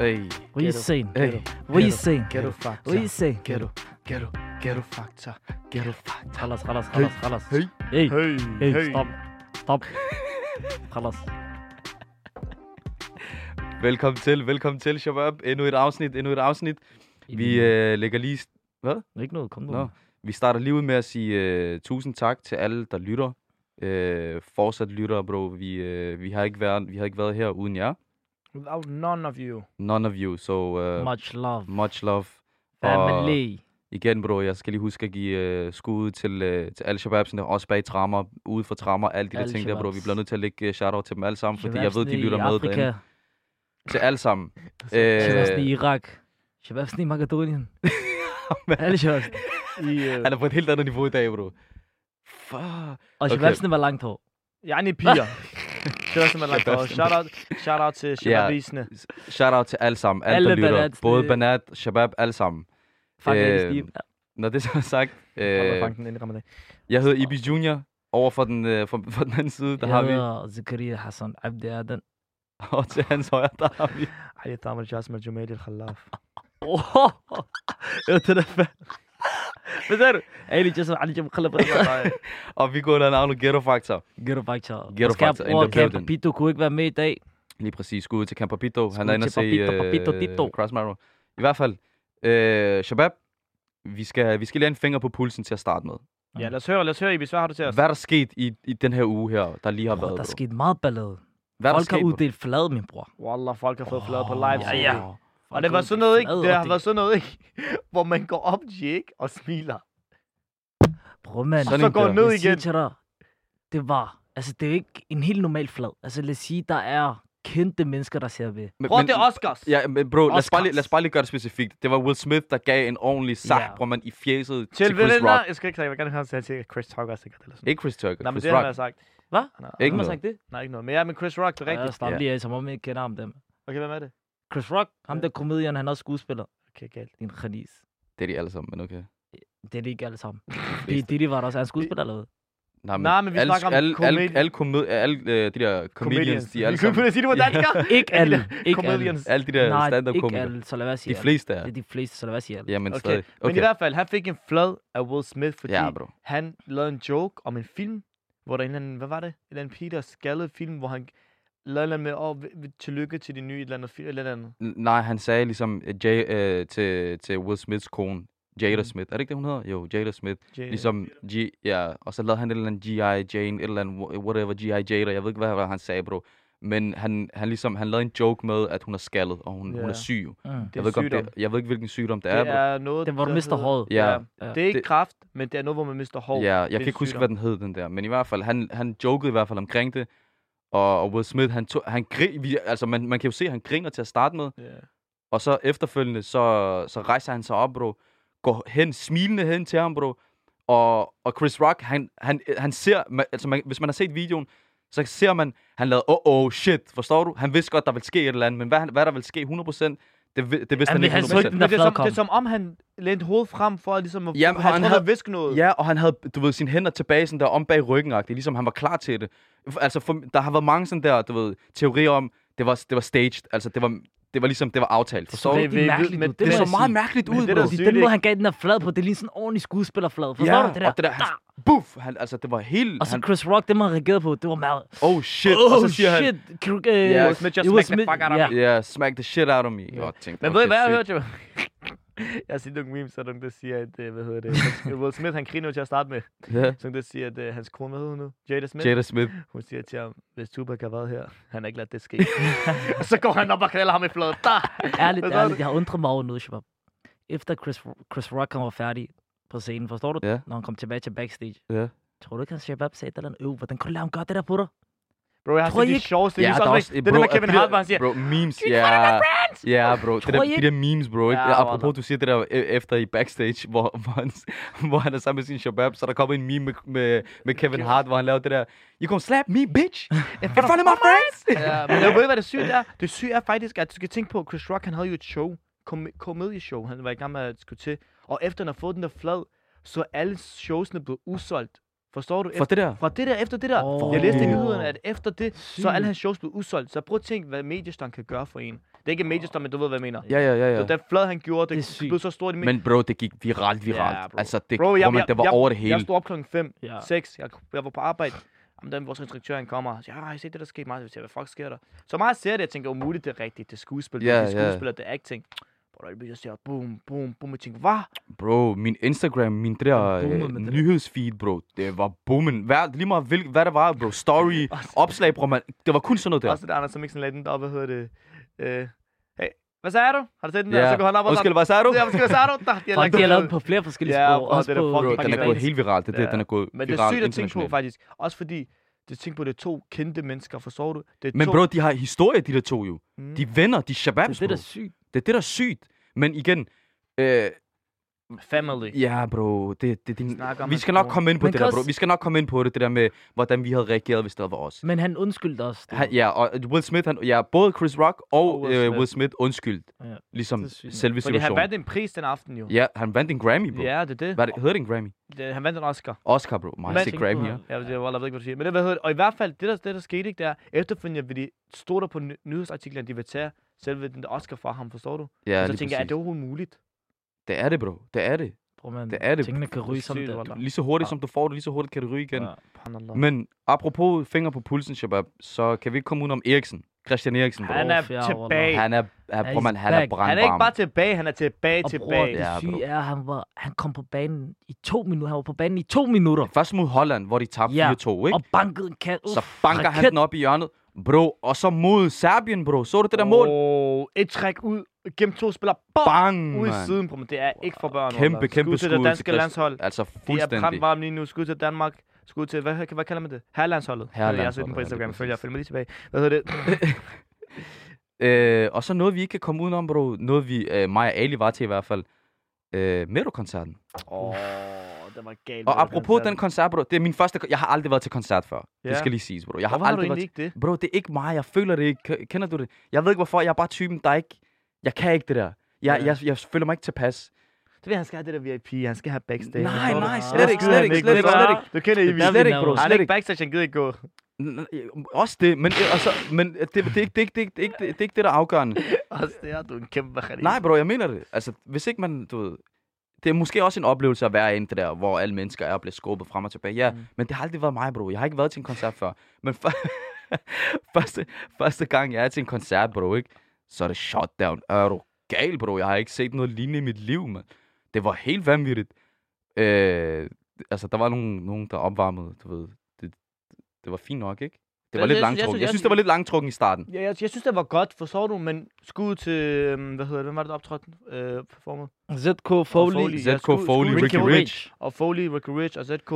Hey, What you Ghetto. saying? hey, What you saying? Ghetto fakta. What you saying? ghetto, ghetto, ghetto fakta, ghetto fakta. خلاص خلاص خلاص خلاص hey. hey Hey, hey hey. stop stop خلاص Velkommen til, velkommen til, Shabab. Endnu et afsnit, endnu et afsnit. Vi øh, lægger lige... Ikke noget, kom nu. Nå. Vi starter lige ud med at sige øh, tusind tak til alle, der lytter. Øh, fortsat lytter, bro. Vi, øh, vi, har ikke været, vi har ikke været her uden jer. Without none of you. None of you, so uh, Much love. much love. Family. Igen, bro, jeg skal lige huske at give øh, skud til, øh, til alle shababsen, der også bag trammer, ude for trammer, alle de der ting der, bro. Vi bliver nødt til at lægge øh, shout-out til dem alle sammen, fordi jeg ved, de lytter med derinde. Til alle sammen. Shababsne i Irak. Shababsne i Makedonien. Alle uh, han er på et helt andet niveau i dag, bro. Fuck. Og Okay. shababsne var langt hår. yani piger. Det er som er langt over. Shout out, shout out til Shababisene. Shout-out til alle sammen, alle, Alle der lytter. banatsne. Både Banat, Shabab, alle sammen. Fuck Øh, øh, Steve. Når det så er sagt, øh, Ramadan. jeg hedder Ibis Junior. Over for den, øh, for, for den anden side, der Jeg har vi, hedder Zakaria Hassan Abdi Adan. og til hans højre, der har vi. Ali Tamar Jasmine Jumail Al-Khallaf. Åh, det er fedt. Hvad sagde du? Ali Jasmine Ali Jam Khalaf. Og vi går under navnet Ghetto Factor. Ghetto Factor. Ghetto Factor in the building. Pito kunne ikke være med i dag. Lige præcis. Skud til Campapito. Han er inde og se Papito, Papito, Tito. øh, Crossmarrow. I hvert fald, øh, Shabab, vi skal, vi skal lægge en finger på pulsen til at starte med. Ja, lad os høre, lad os høre, Ibis. Hvad har du til os? Hvad er der sket i, i den her uge her, der lige har Bro, været? der er sket meget ballade. Hvad Folk har uddelt flad, min bror. Wallah, folk har fået flade på Åh, live. Ja, ja. Og det var har sådan noget, ikke? Det har været sådan noget, ikke? Hvor man går op, Jake, og smiler. Bror, man. Sådan Så går ned Jeg igen. til dig, det var, altså det er jo ikke en helt normal flad. Altså lad os sige, der er kendte mennesker, der ser ved. Men- men- det er Oscars. Ja, men bro, lad os, bare lige, Oscars. lad os bare lige gøre det specifikt. Det var Will Smith, der gav en ordentlig sag, Ja. hvor man i fjeset til, Til Chris Rock. jeg skal ikke sige, jeg vil gerne have at sige Chris Tucker sikkert eller sådan. Ikke Chris Tucker, Nej, men Chris det har Rock. han sagt. Hvad? Har- Ikke har noget. sagt det? Nej, ikke noget. Men ja, men Chris Rock, det er Ja, rigtigt. start Ja. lige af, som om jeg ikke kender ham dem. Okay, hvem er det? Chris Rock, ham Ja. der komedian, han er også skuespiller. Okay, galt. Din khanis. Det er de alle sammen, men okay. Det er det ikke alle sammen. Det Didi var der også. Er han skuespiller eller hvad? Nej, Nej, men vi alle, snakker om alle, alle, comedi- alle, komedi- alle øh, de der comedians, de er alle Vi kunne sammen, sige, det var dansker. Ikke Alle alle. de Ikke alle. comedians. alle de der Nej, stand-up ikke komikere. alle. Så lad være sige De alle. fleste er. Det er de fleste, så lad være sige alle. Jamen Okay, stadig. men i Okay. hvert fald, han fik en flad af Will Smith, fordi Ja, bro. han lavede en joke om en film, hvor der er en eller anden, hvad var det? En eller anden Peter skaldet film, hvor han lavede noget med, åh, oh, tillykke til de nye et eller andet film, eller andet. Nej, han sagde ligesom øh, Jay, øh, til, til Will Smiths kone, Jada Mm. Smith. Er det ikke det, hun hedder? Jo, Jada Smith. J- Ligesom G, ja, og så lavede han et eller andet G.I. Jane, et eller andet wha- whatever, G.I. Jada. Jeg ved ikke, hvad, han sagde, bro. Men han, han ligesom, han lavede en joke med, at hun er skaldet, og hun, hun Ja. er syg. Mm. Det er Jeg ved, godt, sygdom. det, jeg ved ikke, hvilken sygdom det er, Det er noget, Det hvor du der mister håret. Ja. Ja. Det er ikke kraft, men det er noget, hvor man mister hår. Ja, jeg Det kan ikke huske, hvad den hed, den der. Men i hvert fald, han, han jokede i hvert fald omkring det. Og, og Will Smith, han, tog, han grin, vi, altså man, man kan jo se, at han griner til at starte med. Ja. Og så efterfølgende, så, så rejser han sig op, bro. Går hen, smilende hen til ham, bro. Og, og Chris Rock, han, han, han ser, altså man, hvis man har set videoen, så ser man, han lavede, oh oh shit, forstår du? Han vidste godt, der vil ske et eller andet, men hvad, hvad der vil ske 100%, det, det vidste Han han, ikke have 100%. trykt den der det er, som, det er som om, han lænte hovedet frem for at ligesom at Jamen, han, han han havde- havde viske noget. Ja, og han havde, du ved, sine hænder tilbage sådan der om bag ryggen -agtigt, ligesom han var klar til det. Altså, for, der har været mange sådan der, du ved, teorier om, det var, det var staged, altså det var, det var ligesom, det var aftalt, Det så forstår du? vi- rigtig vi- mærkeligt men. Det må så meget mærkeligt ud, det bro. den måde, han gav den der flad på, det er lige sådan en ordentlig skuespillerflad. Forstår Ja, du det der? og det der, han, buff, han, altså det var helt, Og så han, Chris Rock, det man reagerede på, det var meget... oh shit, oh, og så siger han, shit. Kru- Ja, øh, Will Smith just smacked the fuck out of me. yeah, smack the shit out of me. Ja. Jeg tænkte, Men ved I, hvad jeg hørte? Jeg har set nogle memes, så er der nogen, der siger, at, øh, hvad hedder det, Will Smith, han griner jo til at starte med. Ja, Så der siger, at uh, hans kone, hvad hedder hun nu? Jada Smith. Jada Smith. Hun siger til ham, hvis Tupac har været her, han har ikke ladet det ske. og så går han op og knælder ham i fladet. Da! Ærligt, ærligt, jeg har undret mig over noget, Shabab. Efter Chris, Chris Rock var færdig på scenen, forstår du? Ja. Når han kom tilbage til backstage. Ja. Tror du ikke, at Shabab sagde et eller andet? Øh, hvordan kunne du lade ham gøre det der på dig? Bro, jeg har set de ikke- sjoveste. Ja, der er også, også, det er det med Kevin der- Hart, hvor han siger, Bro, memes, "You're one of ja. my friends!" Ja, bro. Det der, de der memes, bro. Ikke? Ja, apropos, du siger det der øh, efter i backstage, hvor, hvor, han, hvor han er sammen med sin shabab, så der kommer en meme med, med, med Kevin Hart, hvor han laver det der, You gonna slap me, bitch? In front of my friends? Ja, men jeg ved, hvad det syge er. Det syge er faktisk, at du skal tænke på, at Chris Rock, han havde jo et show kom- komedieshow, han var i gang med at skulle til. Og efter han har fået den der flad, så er alle showsene blevet udsolgt. Forstår du? For det der. Fra det der, efter det der. Åh. Jeg læste i nyhederne, at efter det, så er alle hans shows blevet udsolgt. Så prøv at tænke, hvad mediestang kan gøre for en. Det er ikke mediestang, men du ved, hvad jeg mener. Ja, ja, ja, Så ja. den flad, han gjorde, det, Det blev så stort i Men bro, det gik viralt, viralt. Ja, bro. altså, det, Bro, jeg- jeg, man, jeg- det var jeg- over det Jeg hele. stod op klokken 5, Ja. 6. Jeg, jeg var på arbejde. Jamen, den vores instruktør, han kommer og siger, ja, har I set det, der skete meget? Jeg siger, hvad fuck sker der? Så meget ser det, jeg tænker, umuligt, det er rigtigt. Det er skuespil, det er skuespil, det er acting. Bro, der bliver siger, boom, boom, boom. Jeg tænker, hvad? Bro, min Instagram, min det der øh, det der. nyhedsfeed, bro, det var boomen. Hvad, lige meget, hvil, hvad det var, bro. Story, opslag, bro, man. Det var kun sådan noget der. Også det andre, som ikke sådan lagde den op, hvad hedder det? Øh, hey, hvad sagde du? Har du set den der? Ja. Så går han op og Undskyld, hvad sagde du? Ja, hvad sagde du? Der, de har Fuck, lagt de har lavet den på flere forskellige Ja, sprog. og Også det er på fucking Bro, den er gået helt viralt. Det er det, Ja. den er gået Men det er sygt at tænke på, faktisk. Også fordi, det tænker på, det er to kendte mennesker, forstår du? Det er Men to, bro, de har historie, de der to jo. Mm. De er venner, de er Det shababs, er det, der bro. er sygt. Det er det, der er sygt. Men igen, øh, Family. ja, bro, det, det, om vi skal nok komme ind på Man det der, bro. Vi skal nok komme ind på det, det der med, hvordan vi havde reageret, hvis det var os. Men han undskyldte du Han, ja, og Will Smith, han, ja, både Chris Rock og, Og Will øh, Smith. Will Smith undskyld. Ja, Ligesom selve Fordi han situationen. vandt en pris den aften jo. Ja, han vandt en Grammy, bro. Ja, det er det. Hvad det? Hedder det en Grammy? det han vandt en Oscar. Oscar, bro. Men- jeg Grammy, ja? Ja, det, jeg, jeg ved ikke, hvad du siger. Men det, hvad hedder det? Og i hvert fald, det der, det, der skete ikke der, efterfølgende vil de stod der på ny- nyhedsartiklen, at de vil tage selve den der Oscar fra ham, forstår du? Ja, og så tænker jeg, er præcis. det overhovedet muligt? Det er det, bro. Det er det. Bro, man, Det er det. Tingene kan ryge Det er som det. wallah. Lige så hurtigt, Ja. som du får det, lige så hurtigt kan det ryge igen. Ja. Men apropos finger på pulsen, Shabab, så kan vi ikke komme ud om Eriksen. Christian Eriksen, bro. Han er Ja, tilbage. Han er, han, bro, man, han er brandvarm. Han er ikke bare tilbage, han er tilbage, Og bror, tilbage. det Ja, syge er, han, var, han kom på banen i to minutter. Han var på banen i to minutter. Først mod Holland, hvor de tabte Ja, 4-2, ikke? Og bankede en kat. Så banker han den op i hjørnet. Bro, og så mod Serbien, bro. Så du det der mål? Oh, et træk ud, gennem to spillere, bom, Bang, ud i siden, bro. Men det er ikke for børn. Kæmpe, wallah. kæmpe skud til det danske til landshold. Altså Det er fuldstændig. brandvarmt lige nu. Skud til Danmark. Skud til, hvad, hvad kalder man det? Herrelandsholdet. Jeg har set den på Instagram, følger jeg. Følg mig lige tilbage. Hvad hedder det? Øh, og så noget, vi ikke kan komme udenom, bro. Noget, vi, øh, mig og Ali var til i hvert fald. Øh, Mero-koncerten. Oh, det var galt. Og apropos den koncert, bro. Det er min første... Jeg har aldrig været til koncert før. Ja. Det skal lige siges, bro. Jeg har Hvorfor har du aldrig været ikke det? Bro, det er ikke mig. Jeg føler det ikke. Kender du det? Jeg ved ikke, hvorfor. Jeg er bare typen, der ikke... Jeg kan ikke det der. Jeg, Ja. jeg, jeg føler mig ikke tilpas. Det ved, han skal have det der VIP. Han skal have backstage. Nej, du? nej, Det slet ikke, slet ikke, slet ikke, du slet ikke. Du kender Det er Evie. Slet ikke, bro. Han er ikke backstage, han gider ikke gå. Også det, men, øh, altså, men det, det, det, er ikke, det, er ikke, det, er det, er ikke, det er ikke det, der er afgørende. Også det er du en kæmpe khalif. Nej, bro, jeg mener det. Altså, hvis ikke man, du ved... Det er måske også en oplevelse at være inde det der, hvor alle mennesker er og bliver skubbet frem og tilbage. Ja, Mm. men det har aldrig været mig, bro. Jeg har ikke været til en koncert før. Men for, første, første gang, jeg er til en koncert, bro, ikke? Så er det shutdown. Er du gal, bro? Jeg har ikke set noget lignende i mit liv, man. Det var helt vanvittigt. Øh, altså, der var nogen, nogen der opvarmede, du ved. Det, det var fint nok, ikke? Det var Jeg- lidt jeg- jeg langtrukken. synes- Jeg synes, det var lidt langtrukken i starten. Ja, jeg, jeg synes, det var godt, forstår du, men skud til, øhm, hvad hedder det, hvem var det, der optrådte øh, performet? ZK Foley. Foley. Ja, ZK skud- Foley, skud- Ricky Rich. Og Foley, Ricky Rich og ZK.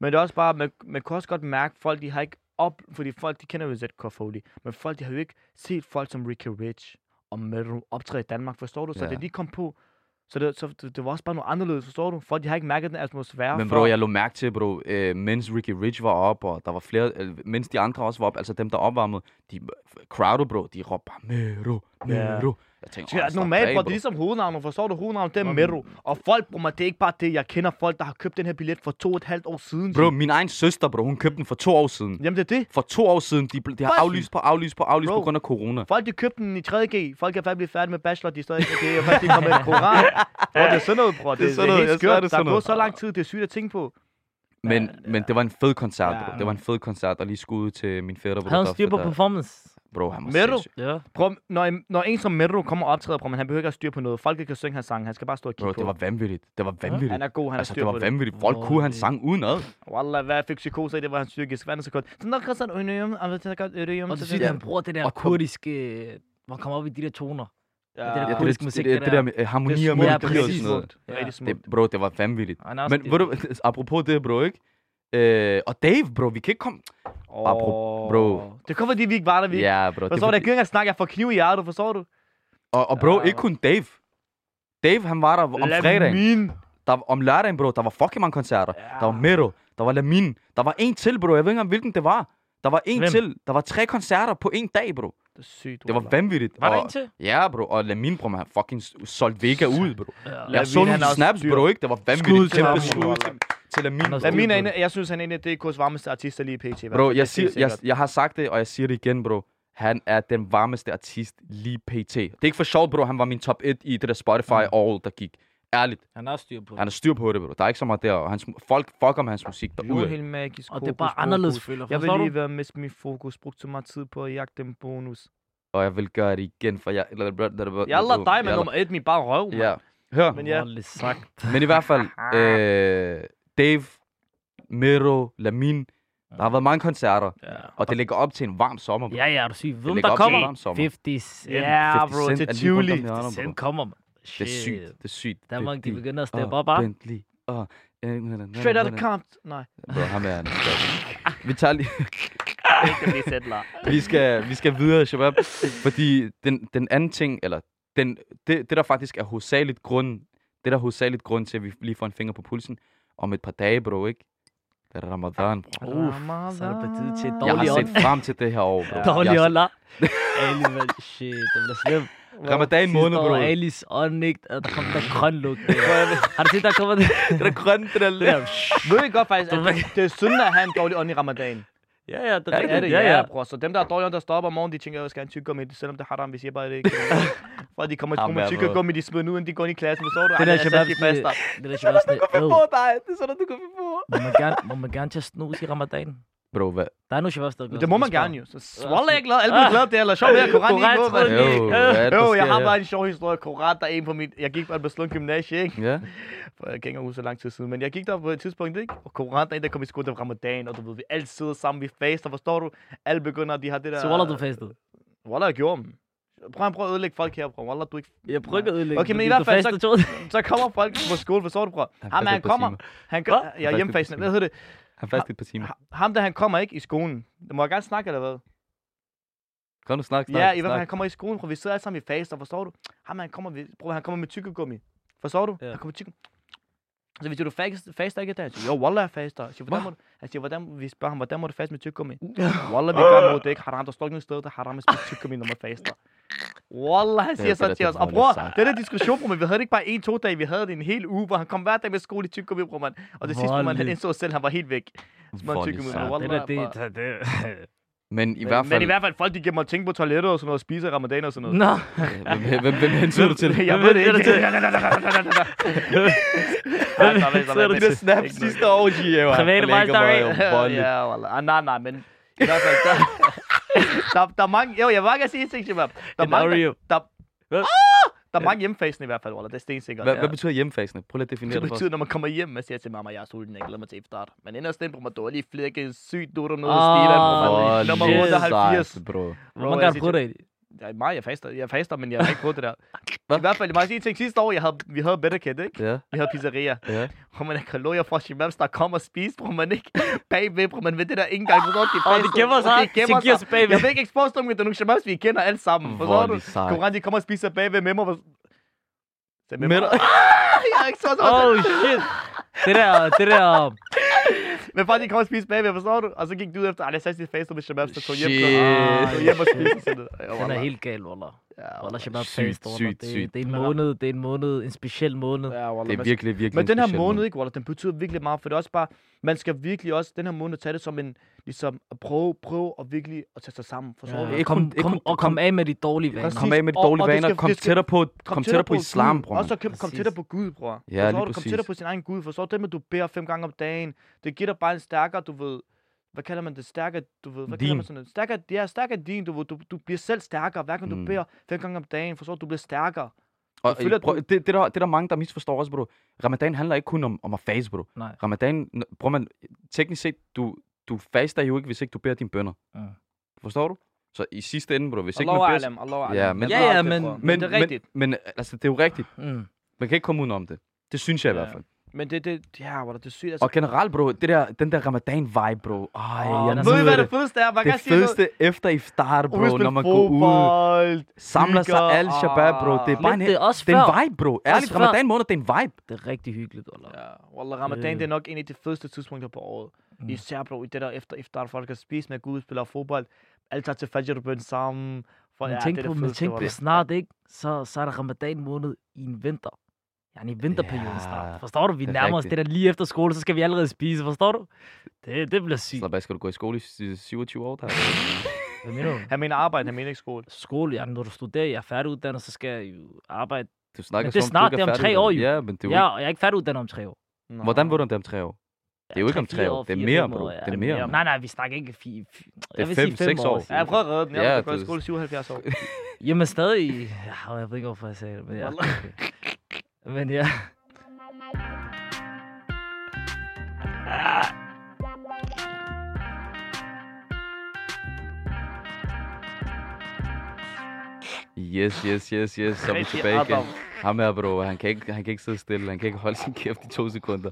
Men det er også bare, man, man kunne også godt mærke, folk de har ikke op, fordi folk de kender jo ZK Foley, men folk de har jo ikke set folk som Ricky Rich og Metal optræde i Danmark, forstår du? Så Ja. det de kom på, så, det, så det, det var også bare noget anderledes, forstår du? Folk de har ikke mærket den atmosfære Men før. bro, jeg lå mærke til, bro, øh, mens Ricky Rich var op, og der var flere, øh, mens de andre også var op, altså dem, der opvarmede, de, crowded, bro, de råbte bare, Mero. Mero. Jeg Ja, "Åh, slap normalt, af, bro, det er ligesom hovednavnet, forstår du? Hovednavnet, det er Mero. Og folk, bro, man, det er ikke bare det. Jeg kender folk, der har købt den her billet for to og et halvt år siden. Bro, min egen søster, bro, hun købte den for to år siden. Jamen, det er det. For to år siden, de, de har aflyst på aflyst på aflyst Bro. på grund af corona. Folk, de købte den i 3G. Folk er faktisk blevet færdige med bachelor, de er stadig ikke det. Folk, de kommer med koran. Bro, det er sådan noget, bro. Det, Det er sådan det er noget, helt jeg skørt. det er Der er gået noget. så lang tid, det er sygt at tænke på. Men, men det var en fed koncert, Ja. bro. Det var en fed koncert, og lige skud til min fætter. Havde han styr på performance? Bro, han var Mero? Ja. Bro, når, en- når en som Mero kommer og optræder, bro, men han behøver ikke at have styr på noget. Folk kan synge hans sang. Han skal bare stå og Bro, kigge det var på. vanvittigt. Det var vanvittigt. Han er god, han har altså, styr det var på vanvittigt. Folk Åh, kunne hans sang udenad. Wallah, hvad fik psykose i? Det var hans psykisk. Hvad er det så godt? Så nok kan sådan, øjnøjem, og det er godt. Og er sygt, at han bruger det der kurdiske... Hvor han kommer op i de der toner. Ja, det er Ja, der det, kurdisk det, musik, det, det det, der. med øh, harmoni Det er og smukt, Ja, melodi det er og præcis. sådan noget. Er smukt. Det, bro, det var vanvittigt. Han er Men ved du, apropos det, bro, ikke? Øh, og Dave, bro, vi kan ikke komme... Apro- bro. Det kommer, fordi vi ikke var der, vi ikke. Ja, bro. Forstår du? fordi- Jeg kan ikke snakke, jeg får kniv i hjertet, forstår du? Og, og bro, Ja. ikke kun Dave. Dave, han var der om fredagen. Lamin. Der, om lørdagen, bro, der var fucking mange koncerter. Ja. Der var Mero, der var Lamin, der var en til, bro. Jeg ved ikke engang, hvilken det var. Der var en Hvem? til. Der var tre koncerter på en dag, bro. Det er sygt, Det var vanvittigt. Var der og, en til? Ja, bro. Og Lamin, bro, han fucking solgte Vega ud, bro. Ja. Jeg så nogle snaps, bro, ikke? Det var Skud vanvittigt. til Kæmpe skud. Til, Lamin. Er Lamin er en, jeg synes, han er en af DK's varmeste artister lige pt. Bro, jeg, Det siger, er jeg, jeg har sagt det, og jeg siger det igen, bro. Han er den varmeste artist lige pt. Det er ikke for sjovt, bro. Han var min top 1 i det der Spotify Mm. All, der gik. Ærligt. Han har styr på Han har styr på det, bro. Der er ikke så meget der. Og hans, folk fucker med hans musik derude. helt magisk. Og det er bare fokus, anderledes, føler Jeg vil lige være med min fokus. Brugt så meget tid på at jagte en bonus. Og jeg vil gøre det igen, for jeg... Jeg lader dig med nummer et, min bare røv, Ja. Hør. Men ja. Sagt. Men i hvert fald, øh, Dave, Miro, Lamin, der har været mange koncerter, Ja. og det ligger op til en varm sommer. bro. Ja, ja, du. Hvem ligger der kommer? en varm sommer. 50 Cent. Ja, 50 bro, Cent til Tivoli. hjørnet, bro. Cent kommer, man. Det er sygt. Det er sygt. Danmark, de Det- begynder at steppe op, bare. Bentley, og... Straight out of Compton. Nej, Bro, ham er han. Vi tager lige... vi skal, vi skal videre, Shabab. Fordi den, den anden ting, eller den, det, det der faktisk er hovedsageligt grund, det der er hovedsageligt grund til, at vi lige får en finger på pulsen om et par dage, bro, ikke? Det er Ramadan. Uff, så er det på tide til et Jeg har set frem til det her år, bro. Dårlig ånd, la. Ali, man. Shit, det bliver slemt. Ramadan måned, Sidste år, bro. Alis ånd, ikke? Der kom der grøn lugt. Har du set, der kommer det? Det er grønt, det der der. Ved I godt faktisk, at det, det er synd at have en dårlig ånd i ramadan. Ja, ja, det Det er det, ja, ja, bror. Så dem, der er dårlige ånd, der stopper om morgenen, de tænker, jeg skal have en tyggegummi, selvom det er haram, vi siger bare det ikke. For de kommer Ham med er, tyggegummi, de smider ud, inden de går ind i klassen, forstår du? Det der shabab, faster. det shabab, sådan, Du kan øh, få dig. Det er sådan, du kan få. må man gerne, må man gerne tage snus i ramadan? Bro, hvad? Der er nu shabab, der Det må man gerne jo. Så swallow jeg glad, alle bliver glade, det er eller sjovt med at koran lige Koran, på, mand. Jo, er der jeg har her? bare en sjov historie. Koran, der er en på mit... Jeg gik på Albertslund Gymnasie, ikke? Ja. For jeg kan ikke huske så lang tid siden. Men jeg gik der på et tidspunkt, ikke? Og Koran, der er en, der kom i skole til Ramadan, og du ved, vi alle sidder sammen, vi faster, forstår du? Alle begynder, de har det der... Så Wallah, du fastede. Wallah, jeg gjorde dem. Prøv at prøve at ødelægge folk her, bror. Wallah, du er ikke... Jeg prøver ikke at ødelægge. Okay, men i hvert fald, så-. Så kommer folk på skole, forstår du, bror? Han Ham, han et par kommer. Han ja, et par Hvad hedder det? Han fast et par timer. Ha- Ham, der han kommer ikke i skolen. Det må jeg gerne snakke, eller hvad? Kan du snakke, Ja, i hvert fald, han kommer i skolen, bror. Vi sidder alle sammen i faster, forstår du? Ham, han kommer, vi- bror, han kommer med tykkegummi. Forstår du? Ja. Han kommer med tykke... Så hvis du faster, faster ikke i dag, jeg siger, jo, Wallah, jeg faster. Jeg siger, hvordan må du, jeg siger, hvordan, vi spørger ham, hvordan må du faste med tykkegummi? Wallah, vi gør mod det ikke haram. Der står ikke noget sted, der er haram at spise tykkegummi, når man faster. Wallah, han Det er siger det, så der til os. er Og bror, det der diskussion, bror, men vi havde det ikke bare en, to dage, vi havde det en hel uge, hvor han kom hver dag med skole i tykkegummi, bror, man. Og det sidste, man, han indså selv, han var helt væk. Det der, Wallah, det, det, det. Men i hvert fald... men i hvert fald, folk de giver mig ting på toilettet og sådan noget, og spiser ramadan og sådan noget. Nå. Hvem, hvem, hvem hensyder du til? Jeg Hvem ved det er det ikke. til? Det Det der snap sidste år, Gio. Private My Story. Ja, wallah. Ah, nej, nej, men i hvert fald, der, der, er mange, jo, jeg vil bare gerne sige en ting, Shabab. Der er mange, der, der? Ah! der er mange hjemmefasende i hvert fald, wallah. Det er stensikkert. Hvad, ja. hvad betyder hjemmefasende? Prøv lige at definere det det for os. betyder, når man kommer hjem, man siger til mamma, jeg er sulten, jeg glæder mig til efterret. Men inderst inde, bror, man dårlig flække, sygt, du er der noget man. Åh, Nummer shit. 78. bro. Hvor Bro, mange gange prøver til- det? Ja, mig, jeg faster, jeg faster, men jeg har ikke prøvet det der. Hvad? I hvert fald, jeg må sige ting. Sidste år, jeg havde, vi havde Better Kid, ikke? Ja, Vi havde pizzeria. ja. Hvor man er kalorier fra Shimabs, der kommer og spiser, hvor man ikke bagved, hvor man ved det der ikke engang, forstår du? Åh, de gemmer sig. De gemmer De sig bagved. Jeg vil ikke expose dem, det er nogle Shimabs, vi kender alle sammen, forstår du? Koran, de kommer og spiser bagved med mig. hvor- Så med mig. Jeg er ikke så Oh, shit. Det der, det der... Men folk, de kommer og spiser bagved, forstår du? Og så gik du ud efter, ej, jeg sagde, at faste med Shimabs, der tog hjem. Shit. Så, tog hjem og spiste sådan Den er helt gal, Wallah. Ja, Wallah. Shabab Sygt, sygt, Det, sygt. det er en måned, det er en måned, en speciel måned. Ja, wallah. Det er virkelig, virkelig Men den her speciel måned, ikke, Wallah, den betyder virkelig meget, for det er også bare, man skal virkelig også den her måned tage det som en, ligesom at prøve, prøve at virkelig at tage sig sammen, forstår Ja, du? Ikke kom, ikke kom, kun- og kom af med de dårlige vaner. Præcis. Kom af med de Og- dårlige og vaner. skal- Kom tættere på, kom tættere på islam, Gud. bror. Også kom, kom Præcis. tættere på Gud, bror. Ja, lige du? Kom præcis. tættere på sin egen Gud. Forstår du? Det med, at du beder fem gange om dagen, det giver dig bare en stærkere, du ved, hvad kalder man det? Stærkere, du ved, hvad kalder Din. man sådan noget? Stærkere, ja, stærkere din, du ved, du, du bliver selv stærkere, hver gang du Mm. beder fem gange om dagen, forstår du? Du bliver stærkere. Og, føler, prøv, det, det, der, det er der mange, der misforstår også, bro. Ramadan handler ikke kun om, om at fase, bro. Nej. Ramadan, prøv man, teknisk set, du, du faster jo ikke, hvis ikke du beder dine bønder. Ja. Forstår du? Så i sidste ende, bro, hvis ikke Allah man beder... alam, Allah Ja, men- Ja, ja, aldrig, men- bror. Men, det er rigtigt. Men, men altså, det er jo rigtigt. Mm. Man kan ikke komme udenom det. Det synes jeg i Ja. hvert fald. Men det, det, ja, hvor det er sygt. Altså, Og generelt, bro, det der, den der Ramadan-vibe, bro. Ej, Åh, jeg den ved hvad det fedeste er? Man kan det sige noget. fedeste efter iftar, bro, at når man går ud, samler sig alle shabab, bro. Det er bare en, det er også det er en vibe, bro. Ærligt. Ramadan måned, det er en vibe. Det er rigtig hyggeligt, Wallah. Ja, Wallah, Ramadan, Øh. det er nok en af de fedeste tidspunkter på året. Mm. Især, bro, i det der efter iftar, folk kan spise med Gud, spiller fodbold. Alle tager til Fajr-bøn sammen. For, Men ja, tænk det er på, det men tænk på det- snart, ikke? Så, så er der ramadan måned i en vinter. Yani vinterperioden Ja, snart. Forstår du? Vi det er nærmer os rigtigt. det der lige efter skole, så skal vi allerede spise. Forstår du? Det, det bliver sygt. Så hvad skal du gå i skole i sy- 27 år? Der? Hvad mener du? Han mener arbejde, han mener ikke skole. Skole, ja, når du studerer, jeg er færdiguddannet, så skal jeg jo arbejde. Du snakker Men det er som, du snart, det er om tre år, jo. Ja, men det er jo Ja, og jeg er ikke færdiguddannet om tre år. Nå. Hvordan ved du, om det om tre år? Det er jo ikke om tre år. Det er mere, bro. Det er mere. Nej, nej, vi snakker ikke fi, fi, er fem, seks år. Ja, jeg prøver at redde den. Jeg Ja, gået i skole i 77 år. Jamen stadig... Ja, jeg ved ikke, hvorfor jeg sagde det, men ja. Men ja. Yes, yes, yes, yes. Så er vi tilbage igen. Ham her, bro. Han kan, ikke, han kan ikke sidde stille. Han kan ikke holde sin kæft i to sekunder.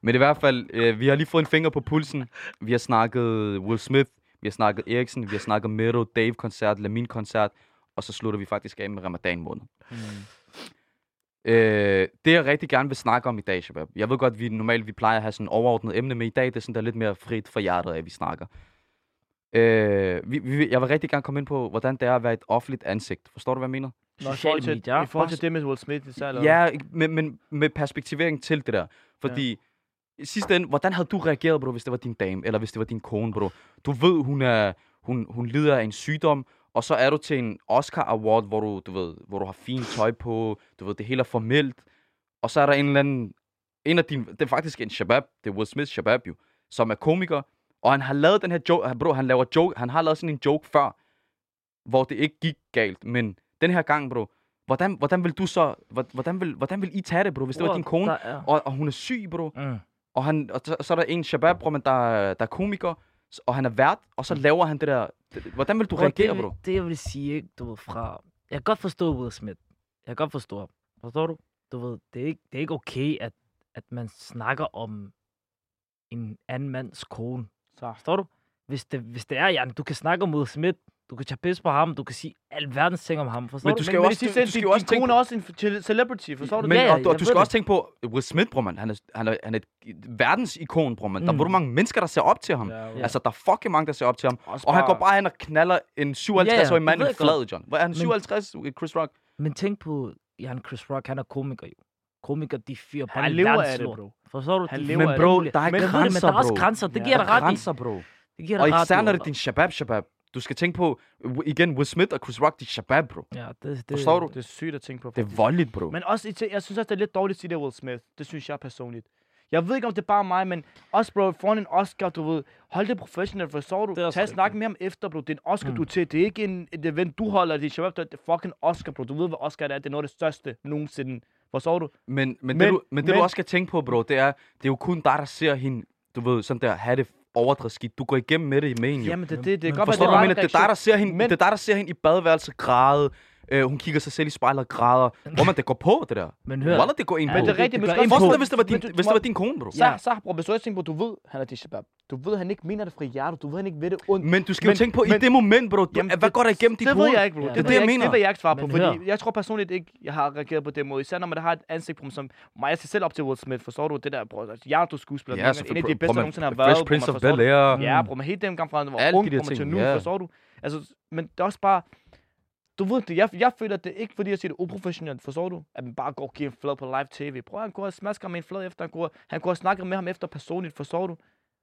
Men i hvert fald, øh, vi har lige fået en finger på pulsen. Vi har snakket Will Smith. Vi har snakket Eriksen. Vi har snakket Mero, Dave-koncert, Lamin-koncert. Og så slutter vi faktisk af med ramadan måned. Mm. Øh, det jeg rigtig gerne vil snakke om i dag, Shabab. Jeg ved godt, vi normalt vi plejer at have sådan en overordnet emne, men i dag det er sådan der lidt mere frit for hjertet af, vi snakker. Øh, vi, vi, jeg vil rigtig gerne komme ind på, hvordan det er at være et offentligt ansigt. Forstår du, hvad jeg mener? Nå, i Sociale forhold til, medier. I forhold til det med Will Smith, især, eller Ja, men, men med perspektivering til det der. Fordi ja. i sidste ende, hvordan havde du reageret, bro, hvis det var din dame, eller hvis det var din kone, bro? Du ved, hun, er, hun, hun lider af en sygdom, og så er du til en Oscar Award, hvor du, du ved, hvor du har fint tøj på, du ved, det hele er formelt, og så er der en eller anden, en af dine, det er faktisk en Shabab, det er Will Smith Shabab jo, som er komiker, og han har lavet den her joke, bro, han laver joke, han har lavet sådan en joke før, hvor det ikke gik galt, men den her gang, bro, hvordan, hvordan vil du så, hvor- hvordan vil, hvordan vil I tage det, bro, hvis det var Bror, din kone, og, og hun er syg, bro, Mm. og, han, og så, så er der en Shabab, bro, men der, er- der er komiker, og han er vært, og så laver han det der, det, hvordan vil du reagere, det, vil- bro? Det, jeg vil sige, ikke, du ved, fra... Jeg kan godt forstå Will Smith. Jeg kan godt forstå ham. Forstår du? Du ved, det er ikke, det er ikke okay, at, at man snakker om en anden mands kone. Så. Forstår du? Hvis det, hvis det er, Jan, du kan snakke om Will Smith, du kan tage pis på ham, du kan sige alverdens ting om ham, forstår Men du? skal men, men også- sidste du- du skal jo også tænke kone på- er også en ce- celebrity, forstår du Men? Ja, og, du, jeg du skal også tænke på, Will Smith, bror, man, han er, han er, han er et verdensikon, bror, man. Der er Mm. hvor mange mennesker, der ser op til ham. Ja, Ja. Altså, der er fucking mange, der ser op til ham. Også Og han går bare hen og knaller en 57-årig Ja, ja, mand i flad, John. Hvad er han? Men- 57, Chris Rock? Men tænk på, Jan Chris Rock, han er komiker jo. Komiker, de fyrer på Han lever af det, bro. Forstår du? Han lever Men af bro, det. der er Men, ved det, men grænser, der er også bro. grænser, det Ja, giver Der dig er ret grænser, bro. Det giver Og dig ret især når det er din Shabab, Shabab. Du skal tænke på, igen, Will Smith og Chris Rock, de er Shabab, bro. Ja, det, det, Forstår du? Det er sygt at tænke på. Det er faktisk. voldeligt, bro. Men også, jeg synes også, det er lidt dårligt at sige det Will Smith. Det synes jeg personligt. Jeg ved ikke, om det er bare mig, men også, bro, foran en Oscar, du ved, hold det professionelt, forstår du? Det Tag snak med ham efter, bro. Det er en Oscar, Mm. du er til. Det er ikke en, et event, du holder. Det er shabab, det er fucking Oscar, bro. Du ved, hvad Oscar er. Det er noget af det største nogensinde. Forstår du? Men, men, men, Men- det, du, men det, du men- også skal tænke på, bro, det er, det er jo kun dig, der ser hende, du ved, sådan der, have det overdrevet skidt. Du går igennem med det i main, jo. Jamen, det, det, det, det men kan godt være, det mener? Det er dig, der ser hende, Men- det er dig, der ser hende i badeværelset græde. Øh, hun kigger sig selv i spejlet og græder. Hvor man, det går på, det der. Men hør, Wallah, det går ind Ja, på. Men det er rigtigt, det men. Forestil dig, hvis det var din, hvis det var din kone, bro. Så, så, bror, hvis du tænker på, du ved, han er til shabab. Du ved, han ikke mener det fra hjertet. Du ved, han ikke ved det ondt. Men du skal jo tænke på, i det moment, bro, du, Jamen, hvad det- går der igennem dit det hoved? ved jeg ikke, bro. Ja. det, Det er det, jeg mener. Det vil jeg ikke svare på, Men fordi hør. jeg tror personligt ikke, jeg har reageret på den måde. Især når man har et ansigt på mig, som mig. Jeg ser selv op til Will Smith, forstår du det der, bror? Altså, jeg er du skuespiller. Ja, en af de bro. bedste, Bro, nogensinde har Fresh været. bro, Prince man of du? Bel-Air. Ja, bro, men helt dem gang fra, han var ung, kommer til nu, ja. forstår du? Altså, men det er også bare, du ved det, jeg, jeg føler, at det er ikke fordi, jeg siger det uprofessionelt, forstår du? At man bare går og giver en flad på live tv. Prøv, han går og smasker med en flad efter, han går, han går og snakker med ham efter personligt, forstår du?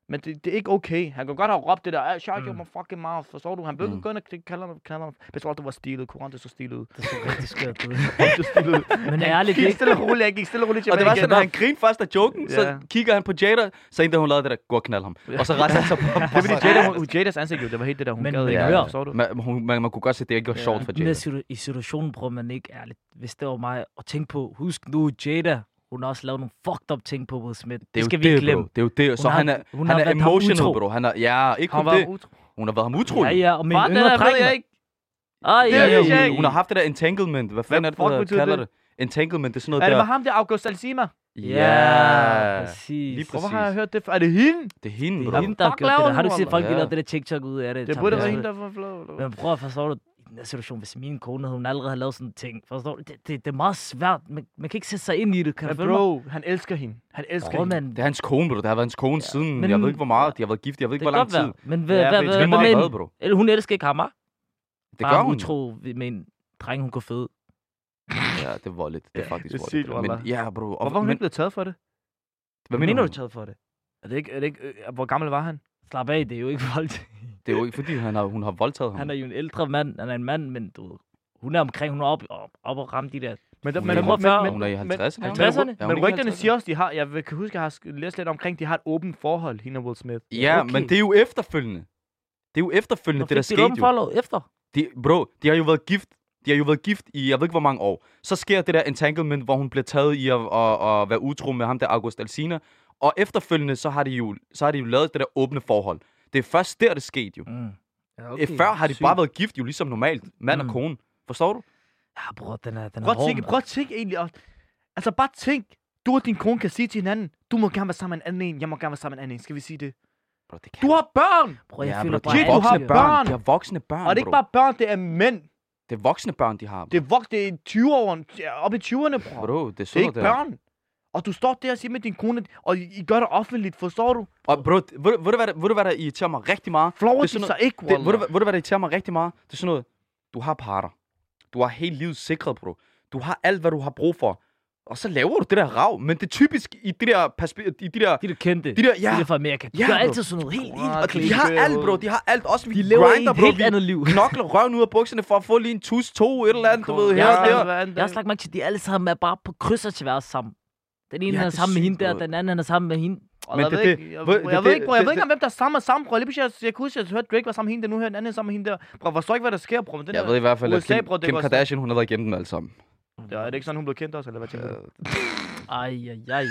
Men det, det er ikke okay. Han kan godt have råbt det der, "Ah, shut your Mm. fucking mouth, forstår du? Han blev Mm. mm. gået og kalder ham, kalder ham. Jeg tror, det var stilet. Koran, det så stilet ud. det så rigtig skørt ud. Så. Men ærligt, det, stille og roligt, han gik stille og roligt Og det var sådan, at han grinede først af joken, så Ja. kigger han på Jada, så en, da hun lavede det der, gå og knald ham. Og så rejser han sig på. Det er fordi Jada, hun, Jadas ansigt jo, det var helt det der, hun Men- gad men hør. Forstår du? Man, hun, man, man kunne godt se, at det ikke var Ja. sjovt for men Jada. situ- i situationen prøver man ikke ærligt. Hvis det var mig, og tænk på, husk nu, Jada, hun har også lavet nogle fucked up ting på Will Smith. Det, Det skal det, vi ikke glemme. bro. Det er jo det. Så har- han er, hun han er emotional, bro. Han er, ja, ikke var det. utro. Hun har været ham utro. Ja, ja, og Hvad? Det yngre der ved jeg ikke. Det ja, ja, ja. ikke. Hun har haft det der entanglement. Hvad fanden er det, der kalder det? det? Entanglement, det er sådan noget Er det der... med ham der, August Alsima? Ja, præcis. lige Hvorfor præcis. har jeg hørt det? Er det hende? Det er hende, Det er hende, der har gjort det laver der. Har du hun, set folk, lavede det der TikTok ud af det? Det burde være hende, det. der var flot. Men prøv at forstå det. Den her situation, hvis min kone, hun allerede har lavet sådan en ting, forstår du? Det, det, det er meget svært. Man, man kan ikke sætte sig ind i det, kan du Men følge mig? bro, han elsker hende. Han elsker Prøv, hende. man. Det er hans kone, bro. Det har været hans kone siden... men- Jeg ved ikke, hvor meget. De har været gift. Jeg ved ikke, hvor lang tid. være. Men hvad, Ja, hvad, hvad, hvad hvad, bro. Eller hun elsker ikke ham? Det Bare gør hun. utro med en dreng, hun går fed. Ja, det er voldeligt. Det er faktisk det er voldeligt. sygt, men, ja, bro. Og, Hvorfor har hun men, ikke blevet taget for det? hvad mener, du? taget for det? Er det ikke, er det ikke, øh, hvor gammel var han? Slap af, det er jo ikke voldt. Det er jo ikke, fordi han har, hun har voldtaget ham. Han er jo en ældre mand. Han er en mand, men du ved, hun er omkring, hun er op, op, op og ramme de der. Men, der, Hun men, er men, men, Hun er i men- 50'erne. Men, 50'erne? men, Er hun men rygterne 50'erne? siger også, de har, jeg kan huske, jeg har læst lidt omkring, de har et åbent forhold, hende og Will Smith. Ja, Okay. men det er jo efterfølgende. Det er jo efterfølgende, det der skete jo. forhold efter? De, bro, de har jo været gift. De har jo været gift i, jeg ved ikke hvor mange år. Så sker det der entanglement, hvor hun bliver taget i at, at, at være utro med ham der August Alsina. Og efterfølgende, så har de jo, så har de jo lavet det der åbne forhold. Det er først der, det skete jo. Mm. Ja, Okay. Før har de bare været gift jo, ligesom normalt. Mand Mm. og kone. Forstår du? Ja, bror, den er, den er Prøv at hård. mand. prøv at tænke egentlig også. Altså bare tænk, du og din kone kan sige til hinanden, du må gerne være sammen med en anden en, jeg må gerne være sammen med en anden en. Skal vi sige det? Bro, det kan Du har børn! Bror, jeg ja, føler bro, bare, de Shit, er du har voksne børn. børn. De har voksne børn, Og det er ikke bro. bare børn, det er mænd. Det er voksne børn, de har. Det er voks, det er 20'erne, op i 20'erne, bror. Bro, det er Det er sådan ikke der. børn. Og du står der og siger med din kone, og I, I gør det offentligt, forstår du? Og bro, ved, du- ved, du, hvad der, ved du, hvad der irriterer mig rigtig meget? Flower Det er sig ikke, Det, ved, du, ved du, hvad der irriterer mig rigtig meget? Det er sådan noget, du har parter. Du har hele livet sikret, bro. Du har alt, hvad du har brug for. Og så laver du det der rav. Men det er typisk i de der, perspe- i de der, de der kendte. de der, ja, De der fra Amerika. De Ja, gør bro. altid sådan noget helt, helt og clean. de har alt, bro. De har alt. Også vi De lever grinder, et bro. helt Vi andet liv. knokler røven ud af bukserne for at få lige en tus, to, et eller andet, du ved, her Jeg og har der. Jeg har slagt mærke til, at de alle sammen er bare på kryds og tværs sammen. Den ene Ja, han er det sammen med hende der, bro. den anden han er sammen med hende. Og Men jeg det- ved det- ikke, jeg, ved- jeg, det- jeg ved det- ikke, bror. Jeg det- ved ikke engang, hvem der er sammen og sammen, bror. Lige jeg, jeg kunne huske, at jeg hørte Drake var sammen med hende, der nu hører den anden sammen med hende der. Bror, forstår ikke, hvad der sker, bror. Men den Jeg der, ved i hvert fald, at Kim, bro, det Kim Kardashian, hun har været igennem dem alle sammen. Ja, er det ikke sådan, hun blev kendt også, eller hvad tænker du? Ej, ej, ej.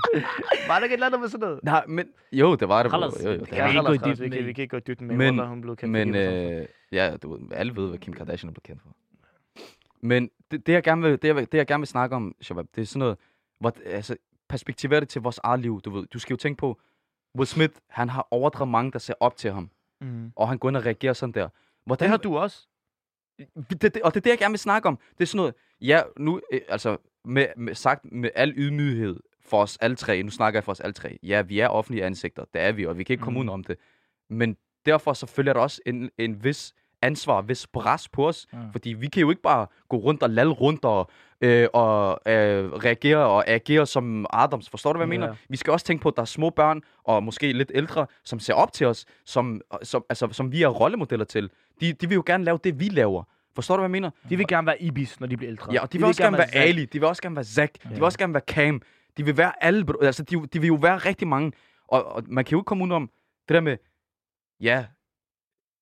Var der ikke et eller andet med sådan noget? Nej, men... Jo, det var det, bro. Jo, jo, det det kan vi det. ikke gå dybden vi kan, vi kan ikke gå dybden med, Men- hun blev kendt. Men for det, øh, ja, du, ved, alle ved, hvad Kim Kardashian er blevet kendt for. Men det, det, jeg gerne vil, det, jeg, det, jeg gerne vil snakke om, Shabab, det er sådan noget, hvor, altså, perspektivere det til vores eget liv, du ved. Du skal jo tænke på, Will Smith, han har overdrevet mange, der ser op til ham, Mm. og han går ind og reagerer sådan der. Hvordan, Det har du også. det, det, og det er det, jeg gerne vil snakke om. Det er sådan noget, ja, nu, øh, altså, med, med, sagt med al ydmyghed for os alle tre, nu snakker jeg for os alle tre, ja, vi er offentlige ansigter, det er vi, og vi kan ikke komme Mm. ud om det. Men derfor så følger der også en, en vis ansvar, en vis pres på os, Mm. fordi vi kan jo ikke bare gå rundt og lalle rundt og, øh, og øh, reagere og agere som Adams. Forstår du, hvad jeg Ja. mener? Vi skal også tænke på, at der er små børn, og måske lidt ældre, som ser op til os, som, som, altså, som vi er rollemodeller til. De, de vil jo gerne lave det, vi laver. Forstår du, hvad jeg mener? De vil gerne være Ibis, når de bliver ældre. Ja, og de vil også gerne være Zack. Ali, de vil også gerne være Zack, de vil Ja. også gerne være Cam, de vil være alle, altså de, de vil jo være rigtig mange, og, og man kan jo ikke komme ud om det der med, ja,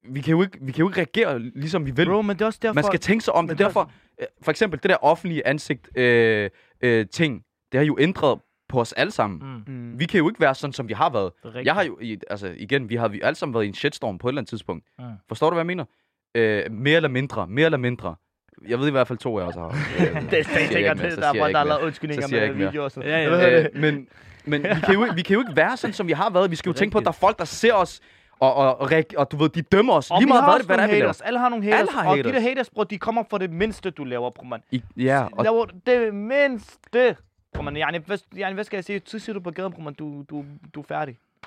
vi kan jo ikke, vi kan jo ikke reagere, ligesom vi vil. Bro, men det er også derfor... Man skal tænke sig om det. er- Derfor, øh, for eksempel det der offentlige ansigt øh, øh, ting, det har jo ændret på os alle sammen. Mm, Mm. Vi kan jo ikke være sådan, som vi har været. rigtigt. Jeg har jo, i- altså igen, vi har vi alle sammen været i en shitstorm på et eller andet tidspunkt. Mm. Forstår du, hvad jeg mener? Øh, mere eller mindre, mere eller mindre. Jeg ved i hvert fald to af os har. Øh, Det er sikkert der er folk, der har lavet undskyldninger Så siger jeg med mere. videoer og sådan Ja, ja. Øh, men men vi, kan jo, ikke- vi kan jo ikke være sådan, som vi har været. Vi skal jo tænke på, at der er folk, der ser os, og, og, og, og du ved, de dømmer os. Og Lige meget hvad, hvad det er, vi laver. haters. Alle har nogle haters. Alle har og de der haters. haters, bro, de kommer for det mindste, du laver, bro, man. I, ja, og Laver det mindste. Bro, man. Yani, hvad, yani, hvad skal jeg sige? Så siger du på gaden, bro, man. Du, du, du er færdig. i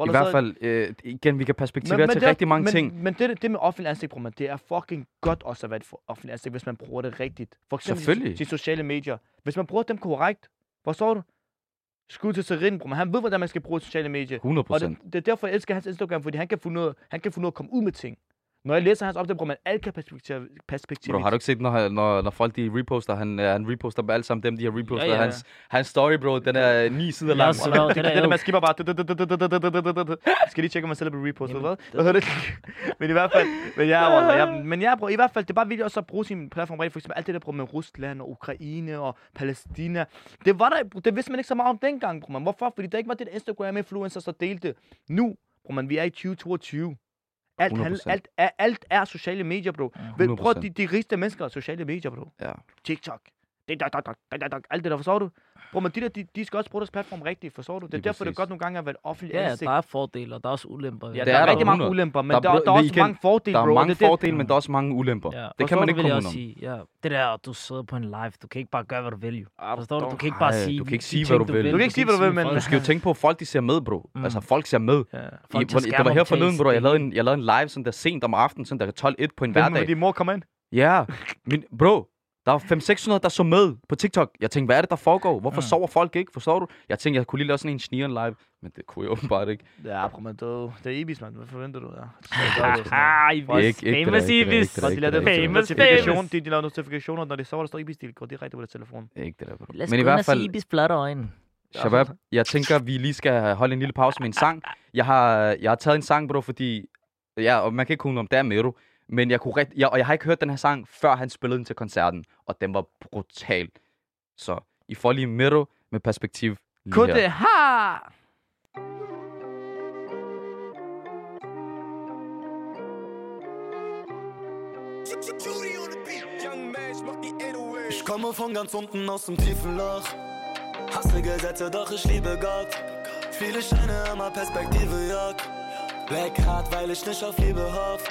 Wallah, hvert så- fald, øh, igen, vi kan perspektivere til det rigtig mange men, ting. Men det, det med offentlig ansigt, bror, man, det er fucking godt også at være et offentlig ansigt, hvis man bruger det rigtigt. For eksempel Selvfølgelig. de, de sociale medier. Hvis man bruger dem korrekt, forstår du? Skud til Serin, bror, man. Han ved, hvordan man skal bruge sociale medier. 100 Og det, det, er derfor, jeg elsker hans Instagram, fordi han kan få noget, han kan få noget at komme ud med ting. Når jeg læser hans opdage, bror, man, alt kan perspektiv, perspektiv. Bro, har du ikke set, når, når, når folk de reposter, han, øh, han reposter dem alle sammen, dem de har repostet, Ja, ja, ja. Hans, hans story, bro, den er ni sider Jeg lang. er der, jo- man skipper bare. Jeg skal lige tjekke, om jeg selv er blevet repostet. Hvad? Hvad hedder det? Men i hvert fald, men ja, ja, men ja, bro, i hvert fald, det er bare vigtigt også at bruge sin platform rigtigt. For eksempel alt det der, bro, med Rusland og Ukraine og Palæstina. Det var der, det vidste man ikke så meget om dengang, bro, man. Hvorfor? Fordi der ikke var det der Instagram-influencers, der delte. Nu, bro, man, vi er i 2022. Alt, handler, 100%. alt, er, alt er sociale medier, bro. Prøv 100%. de, de rigeste mennesker er sociale medier, bro. Ja. TikTok. Det, der, der, der, der, der, alt det der, forstår du? Bro, men de der, de, de skal også bruge deres platform rigtigt, forstår du? Det er Lige derfor, det er godt nogle gange at være et offentligt Ja, ansigt. der er fordele, og der er også ulemper. Ja, Det der er er, der rigtig mange 100. ulemper, men Der der, er der, bro- der er også igen, mange fordele, Der er bro. mange det, fordele, men der er også mange ulemper. Ja. Det kan Forstår man du, ikke komme udenom. sige. Ja. Det der, at du sidder på en live, du kan ikke bare gøre, hvad du vil, jo. Ah, Forstår du? Du kan ikke bare sige... du kan ikke sige, hvad du vil. Du kan ikke sige, hvad du vil, men-. Du skal jo tænke på, at folk de ser med, bro. Mm. Altså, folk ser med. Ja. Det var her forleden, bro. Jeg lavede, en, jeg lavede en live sådan der sent om aftenen, sådan der 12-1 på en Hvem hverdag. vil din mor komme ind? Ja, min, bro. Der var 500-600, der så med på TikTok. Jeg tænkte, hvad er det, der foregår? Hvorfor Mm. sover folk ikke? Forstår du? Jeg tænkte, jeg kunne lige lave sådan en snigeren live. Men det kunne jeg åbenbart ikke. Ja, bro, men det er, det er Ibis, mand. Hvad forventer du? Ja. Ah, Ibis. Der, Famous der, Ibis. der, de er Famous, famous. de, de laver notifikationer, når det så, der står Ibis, de går direkte på deres telefon. Ikke det der, bro. Lad os Men i hvert fald, Ibis flotte øjne. Shabab, jeg tænker, vi lige skal holde en lille pause med en sang. Jeg har, jeg har taget en sang, bro, fordi... Ja, og man kan ikke kunne om det er Mero. Men jeg kunne rigt, jeg, og jeg har ikke hørt den her sang, før han spillede den til koncerten. Og den var brutal. Så I får lige Mero med perspektiv lige Kunne her. det ha! Ich komme von ganz unten aus dem tiefen Loch. Hasse Gesetze, doch ich liebe Gott. Viele Scheine, immer Perspektive, Jörg. Black hart, weil ich nicht auf Liebe hoff.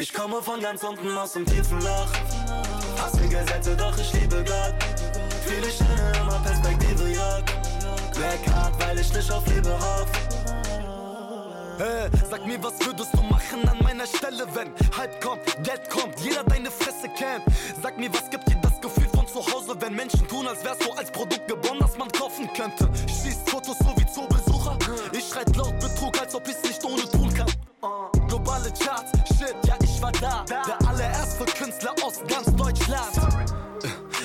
Ich komme von ganz unten aus dem tiefen Loch. Hasse Gesetze, doch ich liebe Gott. Viele Scheine, immer Perspektive, Jörg. Black hart, weil ich nicht auf Liebe hoff. Hey, sag mir, was würdest du machen an meiner Stelle, wenn Hype kommt, Geld kommt, jeder deine Fresse kennt. Sag mir, was gibt dir das Gefühl von zu Hause, wenn Menschen tun, als wärst du als Produkt geboren, das man kaufen könnte. Schießt Fotos so wie Zoobesucher. Ich schreit laut Betrug, als ob ich's nicht ohne tun kann. Globale Charts, shit, ja, ich war da. Der allererste Künstler aus ganz Deutschland.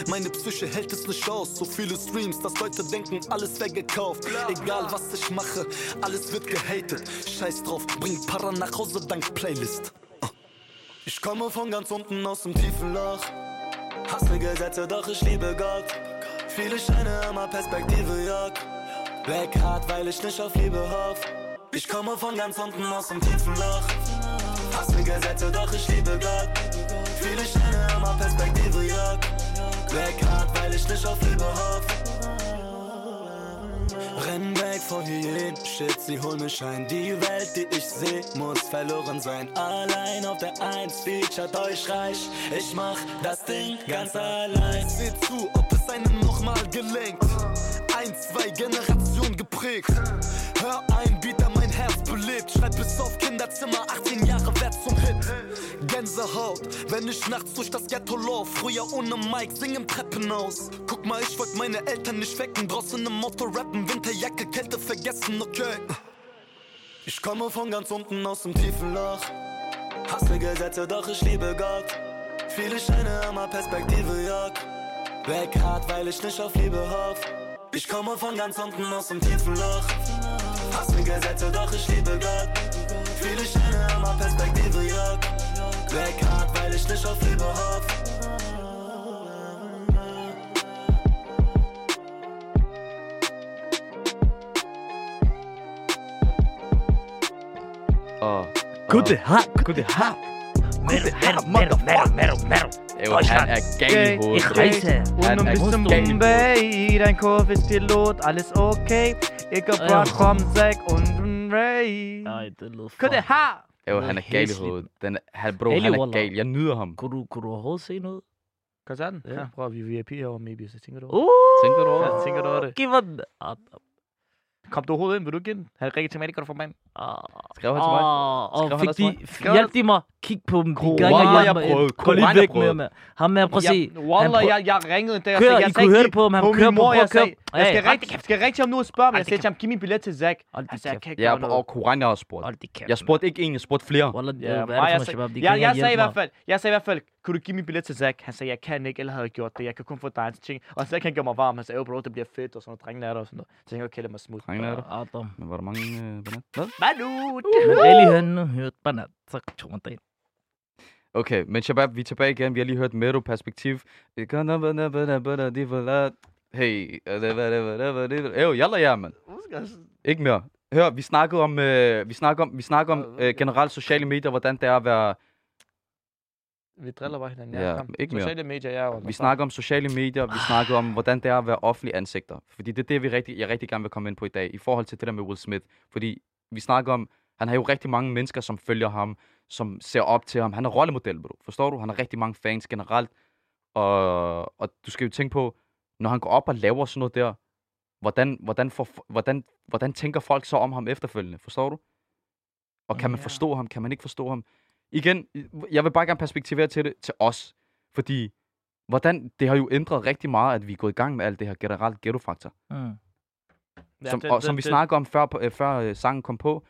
Meine Psyche hält es nicht aus. So viele Streams, dass Leute denken, alles wär gekauft. Egal was ich mache, alles wird gehatet. Scheiß drauf, bring Para nach Hause dank Playlist. Uh. Ich komme von ganz unten aus dem tiefen Loch. Hasse Gesetze, doch ich liebe Gott. Viele Scheine, immer Perspektive, Jörg. Black hart, weil ich nicht auf Liebe hoff. Ich komme von ganz unten aus dem tiefen Loch. Gesetze, doch ich liebe Gott. Viele Scheine, immer Perspektive, Jörg. Black hart, weil ich nicht auf Liebe hoff. Renn weg vor Hyänen, shit, sie holen mich ein. Die Welt, die ich seh, muss verloren sein. Allein auf der Eins, featured euch reich. Ich mach das Ding ganz allein. Seht zu, ob es einem nochmal gelingt. Ein, zwei Generationen geprägt. Hör ein Beat, der mein Herz belebt. Schreib bis auf Kinderzimmer, 18 Jahre wert zum Hit. Gänsehaut, wenn ich nachts durch das Ghetto lauf. Früher ohne Mic, sing im Treppenhaus. Guck mal, ich wollt meine Eltern nicht wecken. Draußen im Auto rappen, Winterjacke, Kälte vergessen, okay. Ich komme von ganz unten aus dem tiefen Loch. Hasse Gesetze, doch ich liebe Gott. Viele Scheine, immer Perspektive, Jörg. Black hart, weil ich nicht auf Liebe hoff. Ich komme von ganz unten aus dem tiefen Loch. Hasse Gesetze, doch ich liebe Gott. Viele Scheine, immer Perspektive, Jörg. Black hart, weil ich nicht auf Liebe hoff. Og, Gute ha, Gud, det har. Mero, mero, mero, mero, mero. Jo, han er gal i hovedet. Ich. Han Und er bis zum gal i hovedet. Bombay, dein Kurve ist Pilot, alles okay. Ich hab Ja. Bart vom Zack und ein Ray. Nej, det lød for... Kunne det ha! Jo, han er gal i hæsligt. hovedet. Den, er- han, bro, han er gal. Jeg nyder ham. Kunne du, kunne du overhovedet se noget? Koncerten? Ja. Ja, prøv vi er VIP herovre, maybe, så tænker du. Uh, Tænker du over Ja, det? tænker du over det? Giv mig den. Kom du overhovedet ind? Vil du ikke ind? Han rigtig til mig, det kan du få mig ind. ah, Skrev han til mig? Skrev Og han fik de? Skrev hjalp de mig? Kig på dem. De Koran, gange, jeg mig. prøvede. Gå lige jeg væk med ham. Ham at se. Ja, Wallah, jeg, jeg ringede en dag Kør, jeg I kunne høre det på ham. Han kører på, jeg at køre. sagde, jeg skal rigtig, skal jeg rigtig om nu og spørge mig. Jeg sagde til ham, giv min billet til Zack. Sagde, jeg kan ikke Ja, og Koran, jeg har spurgt. Jeg spurgte ikke en, jeg spurgte flere. Er jeg jeg, jeg sagde i hvert fald, jeg sagde i hvert fald, kunne du give min billet til Zack? Han sagde, jeg kan ikke, eller havde jeg gjort det. Jeg kan kun få dig til ting. Og Zack han gjorde mig varm. Han sagde, bro, det bliver fedt, og sådan noget. Drengene er der og sådan noget. Så jeg tænkte, okay, lad mig smutte. Drengene er der. Adam. Men var der mange på? Hvad? Balut! Men han nu hørt banat, så tog ind. Okay, men Shabab, vi er tilbage igen. Vi har lige hørt Mero perspektiv. Hey, jo, jalla ja, man. Ikke mere. Hør, vi snakkede om, øh, vi snakker om, vi snakker om øh, generelt sociale medier, hvordan det er at være Vi driller bare hinanden. Ja, kom. ikke mere. Sociale medier, ja. Vi snakker om sociale medier, vi snakker om, hvordan det er at være offentlige ansigter. Fordi det er det, vi rigtig, jeg rigtig gerne vil komme ind på i dag, i forhold til det der med Will Smith. Fordi vi snakker om, han har jo rigtig mange mennesker, som følger ham, som ser op til ham. Han er rollemodel, bro. Forstår du? Han har rigtig mange fans generelt. Og, og du skal jo tænke på, når han går op og laver sådan noget der, hvordan, hvordan, får, hvordan, hvordan tænker folk så om ham efterfølgende? Forstår du? Og kan man forstå ham? Kan man ikke forstå ham? Igen, jeg vil bare gerne perspektivere til det til os. Fordi hvordan, det har jo ændret rigtig meget, at vi er gået i gang med alt det her generelt ghetto-faktor. Mm. Ja, Som, det- og det- som vi det- snakker om før, øh, før øh, sangen kom på,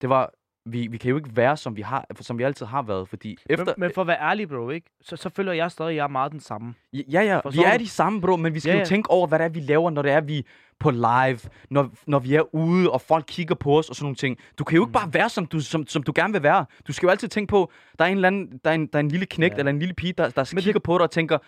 det var, vi, vi kan jo ikke være, som vi, har, som vi altid har været, fordi efter... Men, men for at være ærlig, bro, ikke? Så, så føler jeg stadig, at jeg er meget den samme. Ja, ja, vi er du? de samme, bro, men vi skal Ja, jo ja. tænke over, hvad det er, vi laver, når det er, vi på live, når, når vi er ude, og folk kigger på os og sådan nogle ting. Du kan jo ikke Mm. bare være, som du, som, som du gerne vil være. Du skal jo altid tænke på, der er en, eller anden, der er en, der er en lille knægt Ja. eller en lille pige, der, der Men det- kigger på dig og tænker, "Hvor-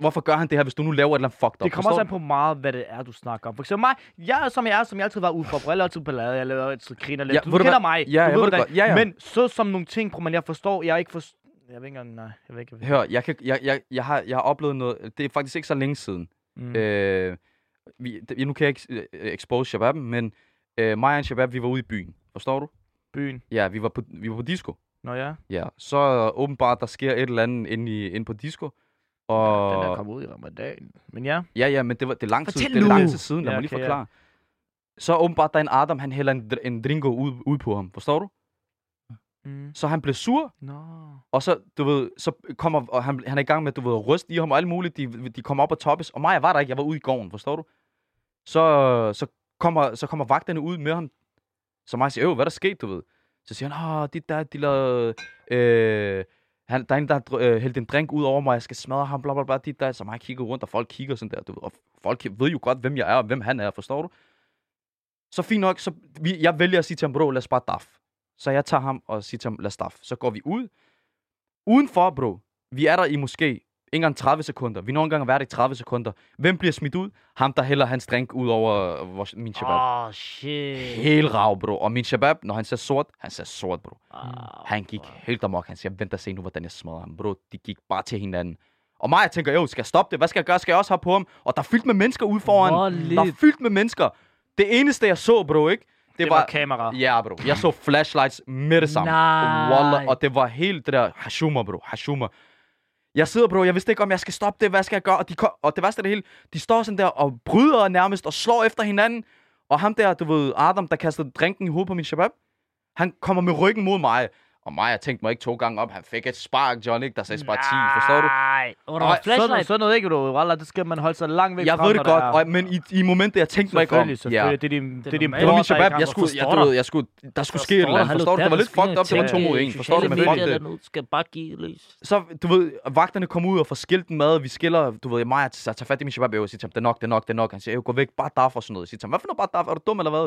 hvorfor gør han det her, hvis du nu laver et eller andet fucked up? Det kommer også an på meget, hvad det er, du snakker om. For eksempel mig, jeg er som jeg er, som jeg altid var ude for. Jeg altid ballade, jeg laver altid griner lidt. Ja, du ved du kender mig. Ja, du jeg ved det. Ja, ja. Men så som nogle ting, bro, man jeg forstår, jeg ikke forstår. Jeg ved ikke engang, nej, jeg ved ikke. hvad- Hør, jeg, kan, jeg, jeg, jeg, har, jeg har oplevet noget, det er faktisk ikke så længe siden. Mm. Mm. Øh, vi, det, nu kan jeg ikke øh, expose Shabab, men øh, mig og Shabab, vi var ude i byen. Forstår du? Byen. Ja, vi var på, vi var på disco. Nå ja. Ja, så øh, åbenbart, der sker et eller andet inde, i, inde på disco. Og, Den er kommet ud i ramadan. Men ja. ja, ja, men det, var, det er lang tid, det er lang tid siden. Lad Ja, mig lige okay, ja. forklare. Så åbenbart, der er en Adam, han hælder en, en dringo ud, ud på ham. Forstår du? Mm. Så han blev sur, Nå. og så, du ved, så kommer, og han, han er i gang med, du ved, at ryste i ham og alt muligt. De, de kommer op og toppes. Og mig, jeg var der ikke. Jeg var ude i gården, forstår du? Så, så, kommer, så kommer vagterne ud med ham. Så mig siger, øh, hvad er der sket, du ved? Så siger han, åh, det der, de lavede, øh, han, der er en, der har øh, hældt en drink ud over mig, jeg skal smadre ham, bla bla bla, dit der. Så mig kigger rundt, og folk kigger sådan der, du ved, og folk ved jo godt, hvem jeg er, og hvem han er, forstår du? Så fint nok, så vi, jeg vælger at sige til ham, bro, lad os bare daf. Så jeg tager ham og siger til ham, lad os daf. Så går vi ud. Udenfor, bro, vi er der i måske engang 30 sekunder. Vi når engang at være der i 30 sekunder. Hvem bliver smidt ud? Ham, der hælder hans drink ud over øh, vores, min shabab. Åh, oh, shit. Helt rav, bro. Og min shabab, når han ser sort, han ser sort, bro. Oh, Han gik helt amok. Han siger, vent og se nu, hvordan jeg smadrer ham. Bro, de gik bare til hinanden. Og mig, jeg tænker, jo, skal jeg stoppe det? Hvad skal jeg gøre? Skal jeg også have på ham? Og der er fyldt med mennesker ude foran. Voldeligt. Der er fyldt med mennesker. Det eneste, jeg så, bro, ikke? Det, Det var kamera. Ja, bro. Jeg så flashlights med det samme. Nej. Wallah, og det var helt det der hashuma, bro. Hashuma. Jeg sidder, bro, jeg vidste ikke, om jeg skal stoppe det, hvad skal jeg gøre? Og, de, kom, og det værste af det hele, de står sådan der og bryder nærmest og slår efter hinanden. Og ham der, du ved, Adam, der kastede drinken i hovedet på min shabab, han kommer med ryggen mod mig. Og mig, jeg tænkte mig ikke to gange op. Han fik et spark, John, ikke? Der sagde bare 10, forstår du? Nej. Og der var Sådan, flashlight. sådan noget ikke, bro. Wallah, det skal man holde sig langt væk Jeg fra, ved når det godt, og, men i, i momentet, jeg tænkte mig ikke om. Selvfølgelig, selvfølgelig. Det er din, det er din. Det var bror, min der shabab, jeg skulle, jeg, du ved, jeg skulle, der skulle ske et Forstår eller andet, forstår du? Det var lidt fucked up, det var to mod en, forstår du? Men fuck det. skal bare give løs. Så, du ved, vagterne kom ud og får skilt den mad, vi skiller, du ved, mig, jeg tager fat i min shabab, og siger til ham, det er nok, det er nok, det er nok. Han siger, "Jo, gå væk, bare daf og sådan noget. Jeg siger til ham, hvad for noget bare daf, er du dum eller hvad?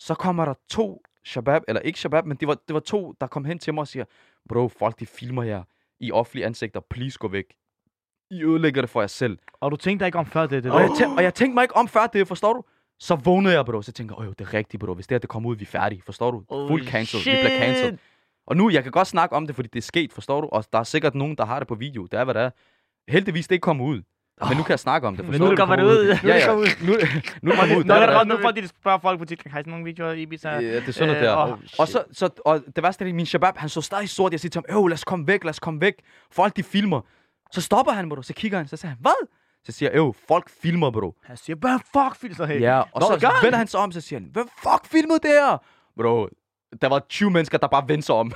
Så kommer der to shabab, eller ikke shabab, men det var, det var to, der kom hen til mig og siger, bro, folk de filmer jer i offentlige ansigter, please gå væk. I ødelægger det for jer selv. Og du tænkte ikke om før det, det Og der. jeg, tæ- og jeg tænkte mig ikke om før det, forstår du? Så vågnede jeg, bro. Så tænkte jeg, åh, det er rigtigt, bro. Hvis det her, det kommer ud, vi er færdige, forstår du? Oh, Fuld cancelled, vi bliver cancelled. Og nu, jeg kan godt snakke om det, fordi det er sket, forstår du? Og der er sikkert nogen, der har det på video. Det er, hvad det er. Heldigvis, det ikke kommer ud. Men nu kan jeg snakke om det, Men nu kommer det ud. Nu Ja, er ja. Nu, nu er, er hvad godt, det nu får de spørger folk på TikTok, har I nogle videoer i Ibiza? er. Ja, det er sådan noget Øh, der. og- Og, så, så, og det værste er, min shabab, han så stadig sort. Jeg siger til ham, øv, lad os komme væk, lad os komme væk. Folk, de filmer. Så stopper han, bro. Så kigger han, så siger han, hvad? Så siger jeg, øv, folk filmer, bro. Han siger, hvad fuck, Phil, så hey. Ja, og Nå, så vender han sig om, så siger han, hvad fuck filmede det her? Bro, der var 20 mennesker, der bare vendte sig om.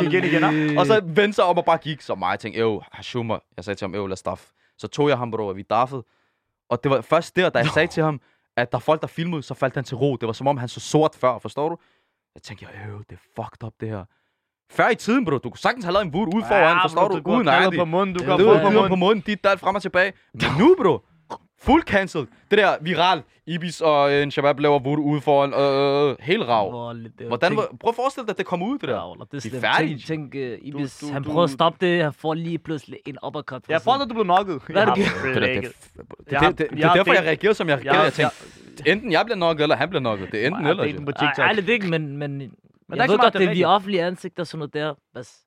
Gik ind igen, og så vendte sig om og bare gik. Så mig, tænkte, øv, Hashuma. Jeg sagde til ham, øv, lad os. Så tog jeg ham, bro, og vi daffede. Og det var først der, da jeg sagde til ham, at der er folk, der filmede, så faldt han til ro. Det var som om, han så sort før, forstår du? Jeg tænkte, øv, det er fucked up, det her. Før i tiden, bro, du kunne sagtens have lavet en vood ude foran, forstår du? Du går Uden på munden, du går Du på munden. på munden, dit, der, frem og tilbage. Men nu, bro, fuld cancelled. Det der viral, Ibis og øh, en shabab laver voodoo ude foran, øh, øh, helt rav. Det Hvordan, var- prøv at forestille dig, at det kom ud, det der. Ja, Wallah, det er Vi er slemt. færdige. Tænk, tænk uh, Ibis, du- han du- prøver at stoppe det, han får lige pludselig en uppercut. Jeg får, at du blev knocket. Hvad er det, du- Det, det, det, det, det, det, det er derfor, jeg reagerede, som jeg reagerede. Jeg tænkte, enten jeg bliver nokket, eller han bliver nokket. Det er enten eller. har jo. delt den på Ej, TikTok. Ærligt ikke, men, men, men er jeg ved godt, det det er er vi offentlige ansigter sådan noget der. Bas.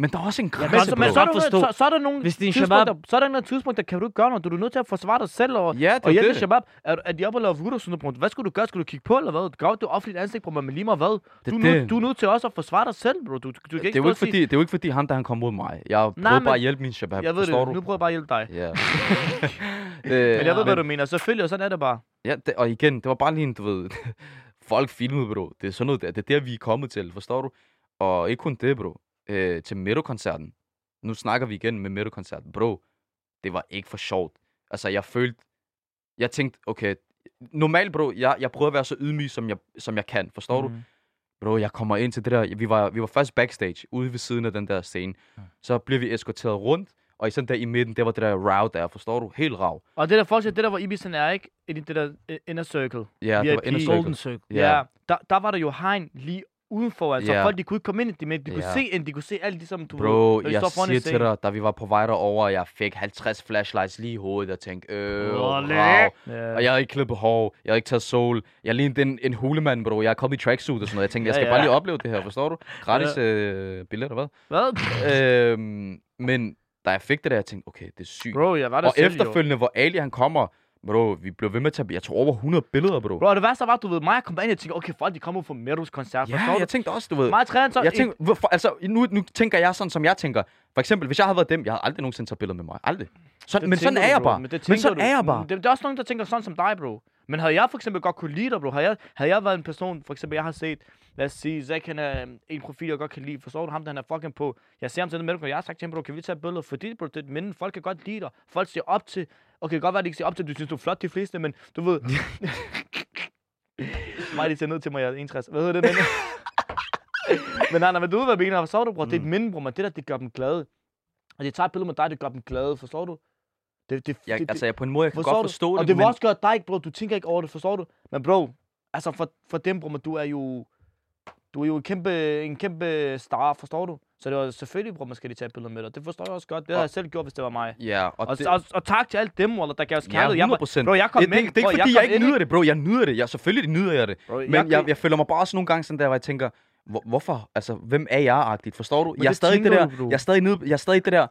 Men der er også en Men, grænse, så, bro. men så, er der, så, så, er der nogle Hvis det er tidspunkter, så er der nogle tidspunkter, kan du ikke gøre noget. Du er nødt til at forsvare dig selv og, Ja, det og er hjælpe det. Shabab. Er, er de oppe og lave bro? Hvad skulle du gøre? Skulle du kigge på, eller hvad? Gør du offentligt ansigt, bro, men lige meget hvad? Du, er er nødt- det. du er nødt til også at forsvare dig selv, bro. Du, du, du kan Det ikke er, jo stå og ikke fordi, det er jo ikke fordi, ham der han kom mod mig. Jeg prøvede Nej, bare men- at hjælpe min shabab, Jeg ved det. du? Nu prøver jeg bare at hjælpe dig. Ja. Men jeg ved, Øh, hvad du mener. Selvfølgelig, og sådan er det bare. Ja, det, og igen, det var bare lige en, du ved, folk filmede, bro. Det er sådan noget, der. det er der, vi er kommet til, forstår du? Og ikke kun det, bro. Øh, til Meadow-koncerten. Nu snakker vi igen med Meadow-koncerten. Bro, det var ikke for sjovt. Altså, jeg følte, jeg tænkte, okay, normalt, bro, jeg, jeg prøver at være så ydmyg, som jeg, som jeg kan, forstår Mhm. du? Bro, jeg kommer ind til det der, vi var, vi var først backstage, ude ved siden af den der scene. Så bliver vi eskorteret rundt, og i sådan der i midten, der var det der route der, forstår du? Helt rav. Og det der fortsat, det der, hvor Ibisen er, ikke? I det der øh, inner circle. Ja, det var inner Golden circle. Circle. Ja. Der, der var der jo hegn lige udenfor, altså. Ja. Folk, de kunne ikke komme ind i det, men de kunne Ja. se ind, de kunne se alt det, som du Bro, de jeg siger til dig, da vi var på vej derover, jeg fik 50 flashlights lige i hovedet, og tænkte, øh, rav. Ja. Og jeg havde ikke klippet hår, jeg havde ikke taget sol. Jeg lignede en, en hulemand, bro. Jeg er kommet i tracksuit og sådan noget. Jeg tænkte, jeg Ja, skal ja. bare lige opleve det her, forstår du? Gratis øh, billetter, hvad? Hvad? øhm, men da jeg fik det der, jeg tænkte, okay, det er sygt. Bro, jeg var der og selv, efterfølgende, hvor Ali han kommer, bro, vi blev ved med at tage, jeg tror over 100 billeder, bro. Bro, det værste var, du ved, mig, jeg kom ind og tænkte, okay, folk, de kommer på Meadows koncert. ja, forstår du? jeg tænkte også, du ved. Mig træner så... Jeg tænker, hvorfor, altså, nu, nu tænker jeg sådan, som jeg tænker. For eksempel, hvis jeg havde været dem, jeg havde aldrig nogensinde taget billeder med mig. Aldrig. Så, Det men sådan tænker er du, jeg bare. Men, det Men sådan du. er jeg bare. Det, er også nogen, der tænker sådan som dig, bro. Men havde jeg for eksempel godt kunne lide dig, bro, havde jeg, havde jeg været en person, for eksempel, jeg har set, lad os sige, Zack, han er øhm, en profil, jeg godt kan lide, forstår du ham, der han er fucking på. Jeg ser ham til den og jeg har sagt til ham, bro, kan vi tage billeder? Fordi, bro, det er et minde, folk kan godt lide dig. Folk ser op til, okay, det kan godt være, at de ikke ser op til, du synes, du er flot, de fleste, men du ved... mig, de ser ned til mig, jeg er 61. Hvad hedder det, men... men nej, nej, men du ved, hvad jeg mener, forstår du, bro? Det er et minde, bro, men det der, det gør dem glade. Og de tager et billede med dig, det gør dem glade, forstår du? Det, det, Jeg, det, det, altså, jeg, på en måde, jeg kan godt du? forstå og det, det vil men... også gøre dig, bro. Du tænker ikke over det, forstår du? Men bro, altså for, for dem, bro, men du er jo... Du er jo en kæmpe, en kæmpe star, forstår du? Så det var selvfølgelig, bro, man skal de tage billeder med dig. Det forstår jeg også godt. Det havde jeg selv gjort, hvis det var mig. Ja, og, Og, det, og, og, tak til alle dem, Wallah, der gav os ja, kærlighed. 100 Jeg, procent. bro, jeg kom det, med. det, det, er bro, ikke, fordi kom jeg ikke ind, nyder det, bro. Jeg nyder det. Jeg, selvfølgelig nyder jeg det. Bro, Men jeg, jeg, jeg føler mig bare også nogle gange sådan der, hvor jeg tænker, hvor, hvorfor? Altså, hvem er jeg-agtigt? Forstår du? Men Jeg er stadig det der, du, bro. jeg er stadig, nede, jeg er stadig det der,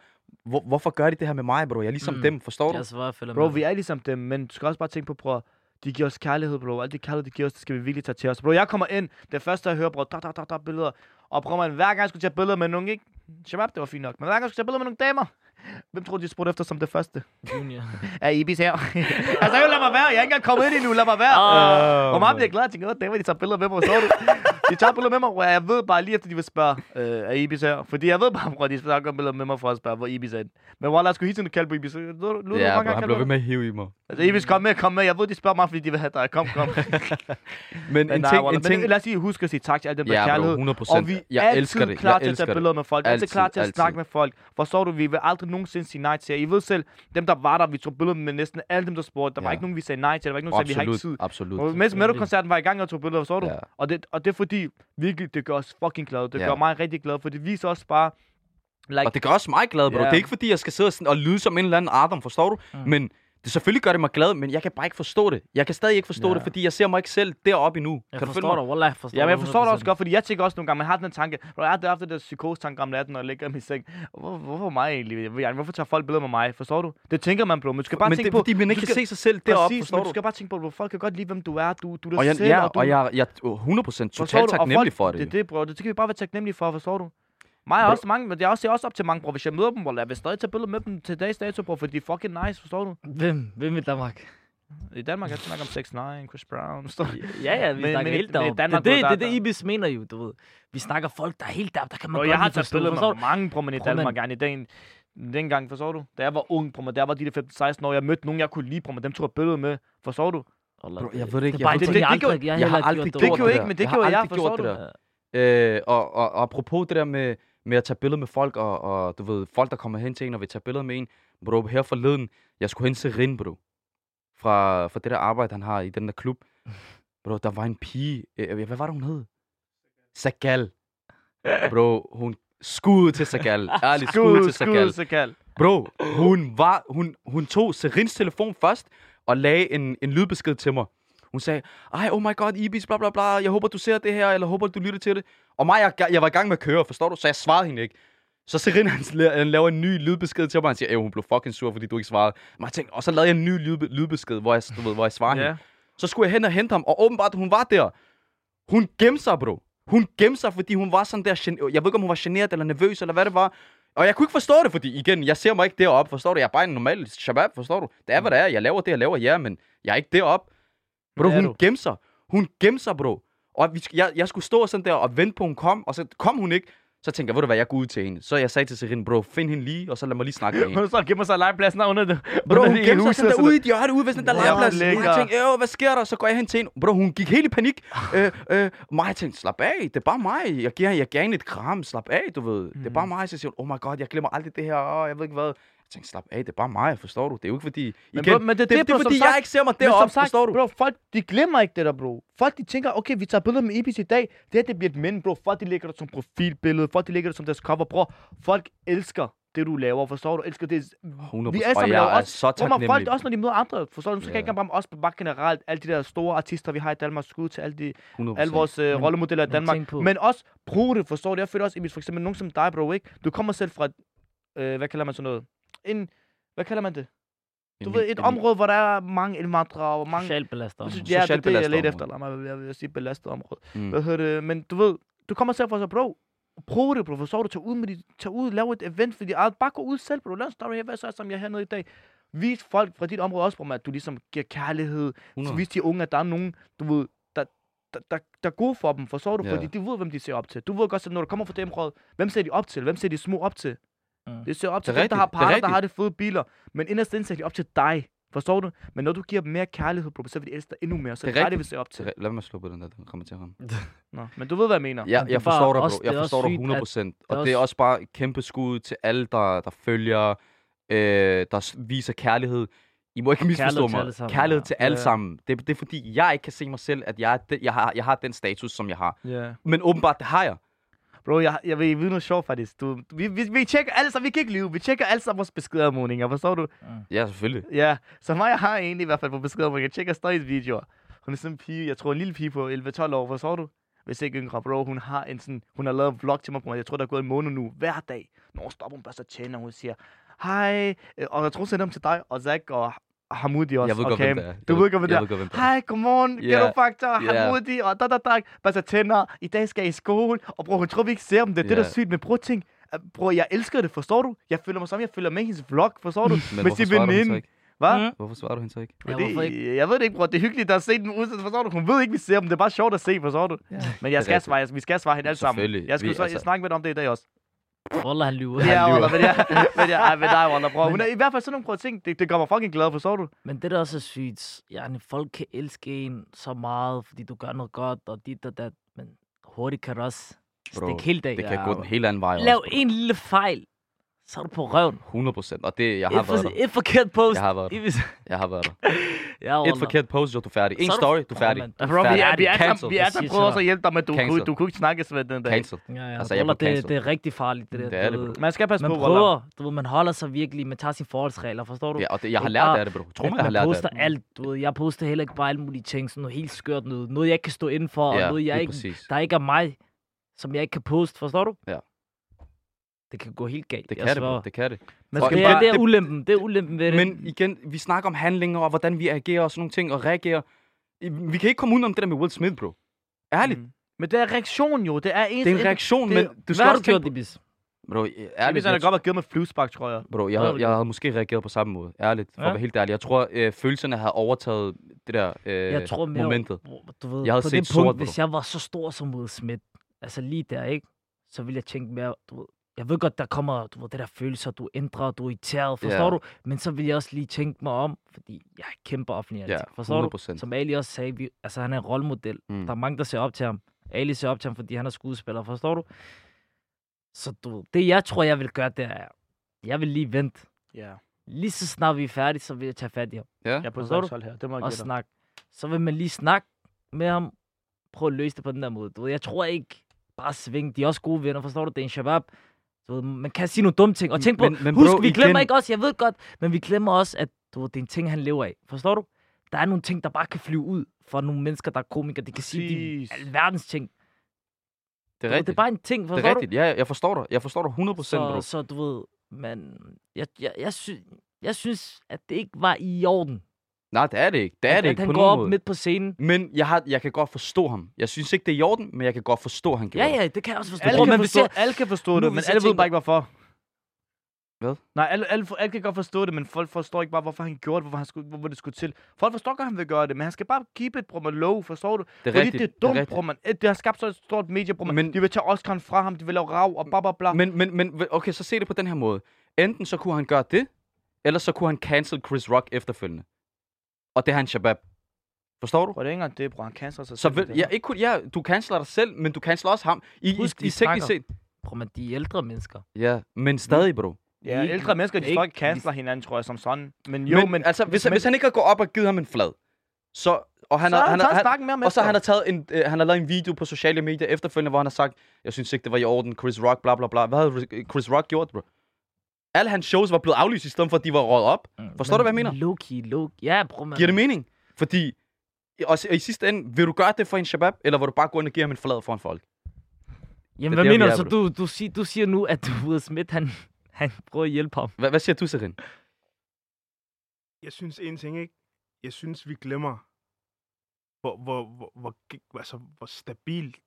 hvor, hvorfor gør de det her med mig, bro? Jeg er ligesom Mm. dem, forstår du? Jeg svarer, jeg følger Bro, vi er ligesom dem, men du skal også bare tænke på, bror, de giver os kærlighed, bro. Alt det kærlighed, de giver os, det skal vi virkelig tage til os. Bro, jeg kommer ind, det første jeg hører, bro, da, da, da, da, billeder. Og prøver man, hver gang jeg skulle tage billeder med nogen, ikke? Shabab, det var fint nok. Men hver gang jeg skulle tage billeder med nogle damer, hvem tror du, de spurgte efter som det første? Junior. Er Ibis her? altså, jo, lad mig være. Jeg er ikke engang kommet ind endnu. Lad mig være. Åh, og mig man. bliver glad. Jeg tænker, åh, damer, de tager billeder med mig, så du? De tager billeder med mig, og jeg ved bare lige efter, de vil spørge, øh, er Ibis her? Fordi jeg ved bare, at de skal tage billeder med mig for at spørge, hvor Ibis er. Men Wallah, jeg skulle hele tiden kalde på Ibis. Ja, gange han blev ved med at hive i mig. Altså, Ibis, kom med, kom med. Jeg ved, de spørger mig, fordi de vil have dig. Kom, kom. Men en ting, en ting... lad os sige, husk at sige tak til alle dem, der Ja, ja, kærlighed. 100 Og vi er Jeg altid elsker det. klar til at tage det. billeder med folk. Altid, Altid, klar til at snakke med folk. Forstår du, vi vil aldrig nogensinde sige nej til jer. I ved selv, dem der var der, vi tog billeder med næsten alle dem, der spurgte. Der var Ja. ikke nogen, vi sagde nej til. Der var ikke nogen, der sagde, vi har ikke tid. Absolut, absolut. Og mens Meadow-koncerten var i gang, og tog billeder, forstår du? Ja. Og, det, og det er fordi, virkelig, det gør os fucking glade. Det Ja. gør mig rigtig glad, for det viser også bare, like, Og det gør også mig glad, bro. Ja. Det er ikke fordi, jeg skal sidde og, sådan, og lyde som en eller anden Adam, forstår du? Mm. Men det selvfølgelig gør det mig glad, men jeg kan bare ikke forstå det. Jeg kan stadig ikke forstå Ja. det, fordi jeg ser mig ikke selv deroppe endnu. Jeg kan du følge forstår mig? dig, jeg forstår Ja, men jeg forstår det også 100%. godt, fordi jeg tænker også nogle gange, man har den tanke, når jeg har haft det der psykose tanke om natten, og ligger i min seng. Hvor, hvorfor mig egentlig? Jeg- Hvorfor tager folk billeder med mig? Forstår du? Det tænker man, bro. Men du skal bare Men tænke det er på, fordi, man ikke kan skal- se sig selv deroppe, forstår men du du? skal bare tænke på, at folk kan godt lide, hvem du er. Du, du er Og jeg, selv, ja, og, du, og jeg, jeg er 100% Forstår totalt taknemmelig for det. Det er det, bro. Det skal vi bare være taknemmelige for, forstår du? Mig er også mange, men jeg også ser også op til mange, bro. Hvis jeg møder dem, bro, jeg vil stadig tage billeder med dem til dags dato, bro, for de er fucking nice, forstår du? Hvem? Hvem i Danmark? I Danmark, jeg snakker om 6 9 Chris Brown, forstår du? Ja, ja, vi Men- snakker men helt deroppe. Det, Danmark, det, det, der- det, det, Ibis mener jo, du ved. Vi snakker folk, der er helt deroppe, der kan man Bro, godt jeg har taget billeder med mange, bro, men i Danmark, gerne i den, dengang, forstår du? Da jeg var ung, bro, men der var de der 15-16 år, jeg mødte nogen, jeg kunne lide, bro, men dem tog jeg billeder med, forstår du? Bro, jeg ved det ikke, Det er jeg det, det, det- jeg det jeg, jeg har aldrig gjort Det gjort gjorde det ikke, der. men det Jeg gjorde jeg, forstår det du? Øh, og, og, og apropos det der med, med at tage billeder med folk, og, og du ved, folk, der kommer hen til en og vil tage billeder med en. Bro, her forleden, jeg skulle hen til Rin, bro. Fra, fra det der arbejde, han har i den der klub. Bro, der var en pige. Øh, hvad var det, hun hed? Sagal. Bro, hun skud til Sagal. Ærligt, skud, til Sagal. Sagal. Bro, hun, var, hun, hun tog Serins telefon først og lagde en, en lydbesked til mig. Hun sagde, ej, oh my god, Ibis, bla bla bla, jeg håber, du ser det her, eller håber, du lytter til det. Og mig, jeg, jeg var i gang med at køre, forstår du? Så jeg svarede hende ikke. Så Serin, han, han laver en ny lydbesked til mig. Han siger, hun blev fucking sur, fordi du ikke svarede. Men jeg tænkte, og så lavede jeg en ny lydbe- lydbesked, hvor jeg, du ved, hvor jeg Ja. hende. Så skulle jeg hen og hente ham, og åbenbart, hun var der. Hun gemte sig, bro. Hun gemte sig, fordi hun var sådan der... Jeg ved ikke, om hun var generet eller nervøs, eller hvad det var. Og jeg kunne ikke forstå det, fordi igen, jeg ser mig ikke deroppe, forstår du? Jeg er bare en normal shabab, forstår du? Det er, hvad det er. Jeg laver det, jeg laver, ja, men jeg er ikke deroppe. Bro, hun du. gemte sig. Hun gemte sig, bro. Og vi, jeg, jeg skulle stå sådan der og vente på, hun kom, og så kom hun ikke. Så tænkte jeg, ved du hvad, jeg går ud til hende. Så jeg sagde til Serin, bro, find hende lige, og så lad mig lige snakke med hende. Hun så gemmer sig legepladsen under det. Bro, hun gemte sig sådan der ude i et hjørne, ude ved sådan der legeplads. Jeg tænkte, øh, hvad sker der? Så går jeg hen til hende. Bro, hun gik helt i panik. øh, øh, mig, jeg tænkte, slap af, det er bare mig. Jeg giver, jeg giver hende et kram, slap af, du ved. Det er bare mig. Så siger hun, oh my god, jeg glemmer aldrig det her, og jeg ved ikke hvad. Tænkte, slap af, det er bare mig, forstår du? Det er jo ikke fordi... Men Igen, bro, men det er det, det, det, er fordi, som jeg sagt- ikke ser mig deroppe, sagt, forstår du? bro, folk, de glemmer ikke det der, bro. Folk, de tænker, okay, vi tager billeder med Ibis i dag. Det her, det bliver et minde, bro. Folk, de lægger det som profilbillede. Folk, de lægger det som deres cover, bro. Folk elsker det, du laver, forstår du? Elsker det. 100 Vi alle sammen jeg er også- så Bro, man folk, taknemmelig. også når de møder andre, forstår du? Ja. jeg ikke bare os, bare generelt. Alle de der store artister, vi har i Danmark. Skud til alle, de, 100%. alle vores øh, rollemodeller i Danmark. Men også bruge det, forstår du? Jeg føler også, Ibis, for eksempel nogen som dig, bro, ikke? Du kommer selv fra, et, øh, hvad kalder man sådan noget? En, hvad kalder man det? Du En- ved, et en- område, hvor der er mange indvandrere og mange... Socialt belastet. Område. ja, det er det, jeg ledte efter. Lad mig jeg vil sige belastet område. Mm. Hvad hedder det? Men du ved, du kommer selv fra så, bro. Prøv det, bro. Forstår du? Tag ud med dit, tag ud, lav et event for dit eget. Bare gå ud selv, bro. Lav en story her, hvad så som jeg er hernede i dag. Vis folk fra dit område også, bro, at du ligesom giver kærlighed. Så 100. vis de unge, at der er nogen, du ved, der, der, der, der er gode for dem, forstår du? Ja. Fordi de ved, hvem de ser op til. Du ved godt, at når du kommer fra det område, hvem ser de op til? Hvem ser de små op til? Mm. De ser op til Det er dem, der har. Det er parter, der har det fede biler. Men inderst inde ser de op til dig. Forstår du? Men når du giver dem mere kærlighed, bro, så vil de elske dig endnu mere. Så Det er det er dig, de rigtigt. vil se op til. Det er- Lad mig slå på den der, den kommer til ramme. Nå, men du ved, hvad jeg mener. Ja, det er jeg forstår dig, bro. Jeg det er forstår dig sygt, 100 at- procent. det er Og det er også- bare et kæmpe skud til alle, der, der følger, øh, der viser kærlighed. I må ikke misforstå Kærlighed til mig. alle sammen, til alle Ja. sammen. Det, det er fordi, jeg ikke kan se mig selv, at jeg, er jeg, har, jeg har den status, som jeg har. Ja. Men åbenbart, det har jeg. Bro, jeg, jeg vil vide noget sjovt faktisk. Du, vi, vi, vi tjekker alle sammen, vi kan ikke lyve. Vi tjekker alle sammen vores beskedanmodninger, forstår du? Ja, selvfølgelig. Ja, så mig jeg har egentlig i hvert fald på beskedanmodninger. Jeg tjekker Støjs videoer. Hun er sådan en pige, jeg tror en lille pige på 11-12 år, forstår du? Hvis ikke yngre, bro. Hun har en sådan, hun har lavet en vlog til mig, på, jeg tror, der er gået en måned nu, hver dag. Når hun stopper, hun bare så og hun siger, hej, øh, og jeg tror, hun sender dem til dig, og Zach, og Hamudi også, Jeg ved og godt, hvem det er. Du Jeg ved godt, hvem det jeg er. godt. Hej, godmorgen, Ja, yeah. Faktor, ja. Hamudi, og da, da, da. Bare tænder, i dag skal jeg i skole, og bror, hun tror, vi ikke ser dem. Det er det, der er Ja. sygt med bror ting. Øh, Bror, jeg elsker det, forstår du? Jeg føler mig som, jeg følger med hendes vlog, forstår du? Men med hvorfor sin svarer du hende så veninde. ikke? Hvad? Mm. Hvorfor svarer du hende så ikke? Ja, Fordi, hvorfor ikke? Jeg ved det ikke, bror. Det er hyggeligt at se den udsat, forstår du? Hun ved ikke, vi ser dem. Det er bare sjovt at se, forstår du? Ja. Men jeg skal svare, vi skal svare hende alle sammen. Jeg skulle Vi- så altså- jeg snakke med dig om det i dag også. Wallah, han lyver. Ja. Wallah, men jeg, men jeg, ej, med dig, Wallah, bror. Hun er i hvert fald sådan nogle prøver ting. Det, det gør mig fucking glad, forstår du? Men det der også er sygt, yani, folk kan elske en så meget, fordi du gør noget godt, og dit og dat, men hurtigt kan det også Bro, stikke helt af. Det kan gå den helt anden vej Lav også. bro. en lille fejl, så er du på røven. 100 procent. Og det, jeg har Et, været for, der. et forkert post. Jeg har været der. Jeg har været der. ja, Et forkert post, så er du færdig. En Så er story, du er Ja, færdig. du er Bro, vi færdig. er, vi er, Cancel. vi er så. også at hjælpe dig, men du, kunne, du kunne ikke snakke med den dag. Cancel. Ja, ja. Altså, jeg det, det er rigtig farligt, det der. Det er det, bro. Man skal passe Man på, prøver, du ved, man holder sig virkelig, man tager sine forholdsregler, forstår du? Ja, og det, jeg har lært bare- af det, bro. Tro At mig, jeg har man lært af poster det. alt, du ved. Jeg poster heller ikke bare alle mulige ting, sådan noget helt skørt noget. Noget, jeg ikke kan stå inden for, og Ja, noget, jeg ikke, præcis. der ikke er mig, som jeg ikke kan poste, forstår du? Ja. Det kan gå helt galt. Det jeg kan det, bro. Det kan det. Man skal det, er, bare... det er ulempen, det er ulempen ved det. Men igen, vi snakker om handlinger, og hvordan vi agerer og sådan nogle ting, og reagerer. Vi kan ikke komme ud om det der med Will Smith, bro. Ærligt. Mm. Men det er reaktion jo. Det er en... Det er en reaktion, det- men du Hvad skal også tænke på... Ibis? Bro, Jeg ærligt, jeg, har godt have givet mig flyvespark, tror jeg. bro, jeg, Hvad jeg havde måske reageret på samme måde. Ærligt, for Ja. at være helt ærlig. Jeg tror, øh, følelserne havde overtaget det der øh, Jeg tror mere, momentet. Du ved, Jeg havde på set det sort punkt, på hvis jeg var så stor som Will Smith, altså lige der, ikke? Så ville jeg tænke mere, du ved, jeg ved godt, der kommer, du ved, det der følelser, du ændrer, du er irriteret, forstår Ja. du? Men så vil jeg også lige tænke mig om, fordi jeg er kæmpe offentlig ansigt, forstår du? 100%. Som Ali også sagde, vi, altså han er en rollemodel. Mm. Der er mange, der ser op til ham. Ali ser op til ham, fordi han er skuespiller, forstår du? Så du, det jeg tror, jeg vil gøre, det er, jeg vil lige vente. Ja. Lige så snart vi er færdige, så vil jeg tage fat i ham Ja, Jeg er på Forstår du? her. Det må jeg og snakke. Så vil man lige snakke med ham. Prøv at løse det på den der måde. Du ved, jeg tror ikke bare sving. De er også gode venner, forstår du? Det er en shabab. Du ved, man kan sige nogle dumme ting. Og tænk på, Men- men husk, bro, vi glemmer igen- ikke også, jeg ved godt, men vi glemmer også, at du ved, det er en ting, han lever af. Forstår du? Der er nogle ting, der bare kan flyve ud for nogle mennesker, der er komikere. De kan sige de Præcis. alverdens ting. Det er Det er rigtigt. bare en ting, Det forstår er du? rigtigt. Ja, jeg forstår dig. Jeg forstår dig 100%, bro. Så, så du ved, men jeg, jeg, jeg, sy, jeg synes, at det ikke var i orden. Nej, det er det ikke. Det er at, det at ikke han på går nogen op måde. midt på scenen. Men jeg, har, jeg kan godt forstå ham. Jeg synes ikke, det er i orden, men jeg kan godt forstå, at han gjorde Ja, det. ja, det kan jeg også forstå. Alle Bror, kan, men forstå, hvis jeg, alle kan forstå nu det, men alle ved bare ikke, hvorfor. Hvad? Nej, alle, alle, alle kan godt forstå det, men folk forstår ikke bare, hvorfor han gjorde det, hvorfor, han skulle, hvorfor det skulle til. Folk forstår godt, at han vil gøre det, men han skal bare keep it, bror, man low, forstår du? Det er Fordi rigtigt. det er dumt, rigtigt. bror, man. Det har skabt så et stort medie, bror, man. Men- De vil tage Oscar'en fra ham, de vil lave rav og bla bla bla. Men, men, men okay, så se det på den her måde. Enten så kunne han gøre det, eller så kunne han cancel Chris Rock efterfølgende. Og det er han Shabab. Forstår du? Bror, det er ikke engang det, bror. Han canceler sig Så selv. det ja, ikke kun, ja, du canceler dig selv, men du canceler også ham. I, Husk, i, i teknisk set. Bror, men de er ældre mennesker. Ja, men stadig, bro. Ja, ikke- ældre mennesker, de ikke- ikke canceler hinanden, tror jeg, som sådan. Men jo, men... men, altså, hvis, men- hvis han ikke har gået op og givet ham en flad, så... Og han, så har, har han, han har, med ham og så han har taget en, øh, han har lavet en video på sociale medier efterfølgende, hvor han har sagt, jeg synes ikke, det var i orden, Chris Rock, bla bla bla. Hvad havde Chris Rock gjort, bro? Alle hans shows var blevet aflyst, i stedet for, at de var røget op. Forstår du, hvad jeg mener? Low-key, low Ja, bror, man. Giver det mening? Fordi, og i- i sidste ende, vil du gøre det for en shabab, eller vil du bare gå ind og give ham en flad foran folk? Jamen, hvad der, mener er, du? Så du, du, siger, du siger nu, at du Will Smith, han, han prøver at hjælpe ham. Hvad, hvad siger du, Serin? Jeg synes en ting, ikke? Jeg synes, vi glemmer, hvor, hvor, hvor, hvor, altså, hvor stabilt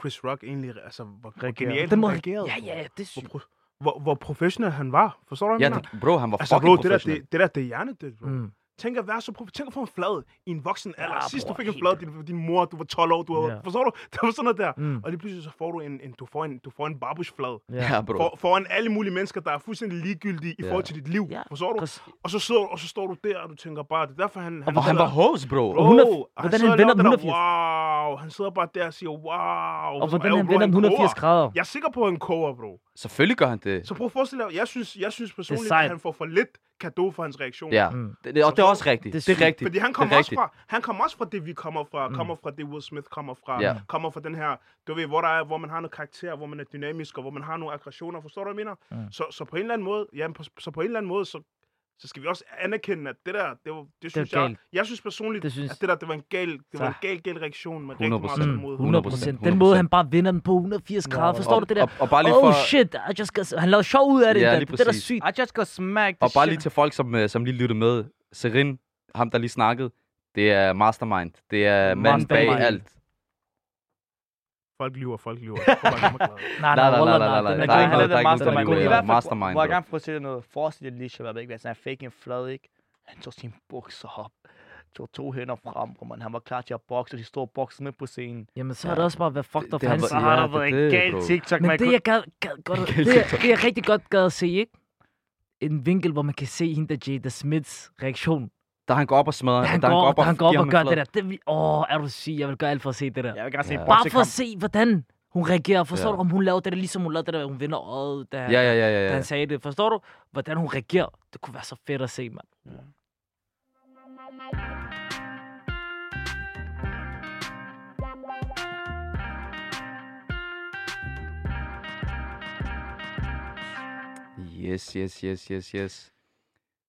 Chris Rock egentlig, altså, hvor, hvor genialt Den han må- reagerede. Ja, ja, det synes hvor, hvor professionel han var. Forstår du, hvad Ja, jeg mener? det, bro, han var Altså, fucking bro, det der, det, det der, det er hjernedødt, bro. mm. Tænk at være så prof- Tænk at få en flad i en voksen alder. Ja, Sidst du fik en flad, din, din mor, du var 12 år, du var, Ja. forstår du? Det var sådan noget der. Mm. Og lige pludselig så får du en, en du får en, du får en babushflad. Ja, bro. For, foran alle mulige mennesker, der er fuldstændig ligegyldige i Ja. forhold til dit liv. Ja, Forstår du? Og så, sidder, og så står du der, og du tænker bare, det er derfor, han... han Og han var host, bro. Bro, hundrede- han hvordan han vender og den det der, Wow, han sidder bare der og siger, wow. Og hvordan han vender den 180 koger. grader. Jeg er sikker på, at han koger, bro. Selvfølgelig gør han det. Så prøv at forestille dig, jeg synes, jeg synes personligt, at han får for lidt kado for hans reaktion. Ja, Mm. det, det, og det er også rigtigt. Det Det er rigtigt. Fordi han det kommer er også fra, han kommer også fra det, vi kommer fra. Mm. Kommer fra det, Will Smith kommer fra. Ja. Kommer fra den her, du ved, hvor, der er, hvor man har noget karakter, hvor man er dynamisk, og hvor man har nogle aggressioner. Forstår du, hvad jeg mener? Mm. Så, så på en eller anden måde, ja, på, så på en eller anden måde, så, så skal vi også anerkende, at det der, det, var, det synes var jeg, jeg synes personligt, Det synes- at det der, det var en gal, det var en gal, gal reaktion med 100%. rigtig meget mod. 100 procent. Den 100%. måde, han bare vinder den på 180 grader. Forstår og, du det der? Og, og bare lige Oh for, shit, I just got... han lavede sjov ud af det. Ja, der. det er da sygt. I just got smacked. og bare shit. lige til folk, som, øh, som lige lyttede med. Serin, ham der lige snakkede, det er Mastermind. Det er manden bag alt. Folk lyver, folk lyver. Er. Nej, Nej, nej, nej, nej, nej, nej. Den nej. er Der er ikke noget- er der er den ikke mastermind. må jeg gerne fortælle noget. Forestil jer lige, Shabab, ikke? Hvis han fik en flad, ikke? Han tog sine bukser op. Tog to hænder frem, hvor man, han var klar til at bokse, de stod bokse med på scenen. Jamen, så har det også bare været fucked up det for har hans Så har der det er været en gal. TikTok, Men det, jeg gad, gad godt, det, er- det, jeg rigtig godt gad at se, ikke? En vinkel, hvor man kan se hende der Jada Smiths reaktion. Da han går op og smadrer. Da han da går, går op da han går op og gør det der. Det, åh, er du syg? Jeg vil gøre alt for at se det der. Jeg vil gerne se Ja. Bare for at se, hvordan hun reagerer. Forstår Ja. du, om hun laver det der, ligesom hun lavede det der, hun vinder øjet, da, Ja, ja, ja, ja. da ja. han sagde det. Forstår du, hvordan hun reagerer? Det kunne være så fedt at se, mand. Yes, yes, yes, yes, yes.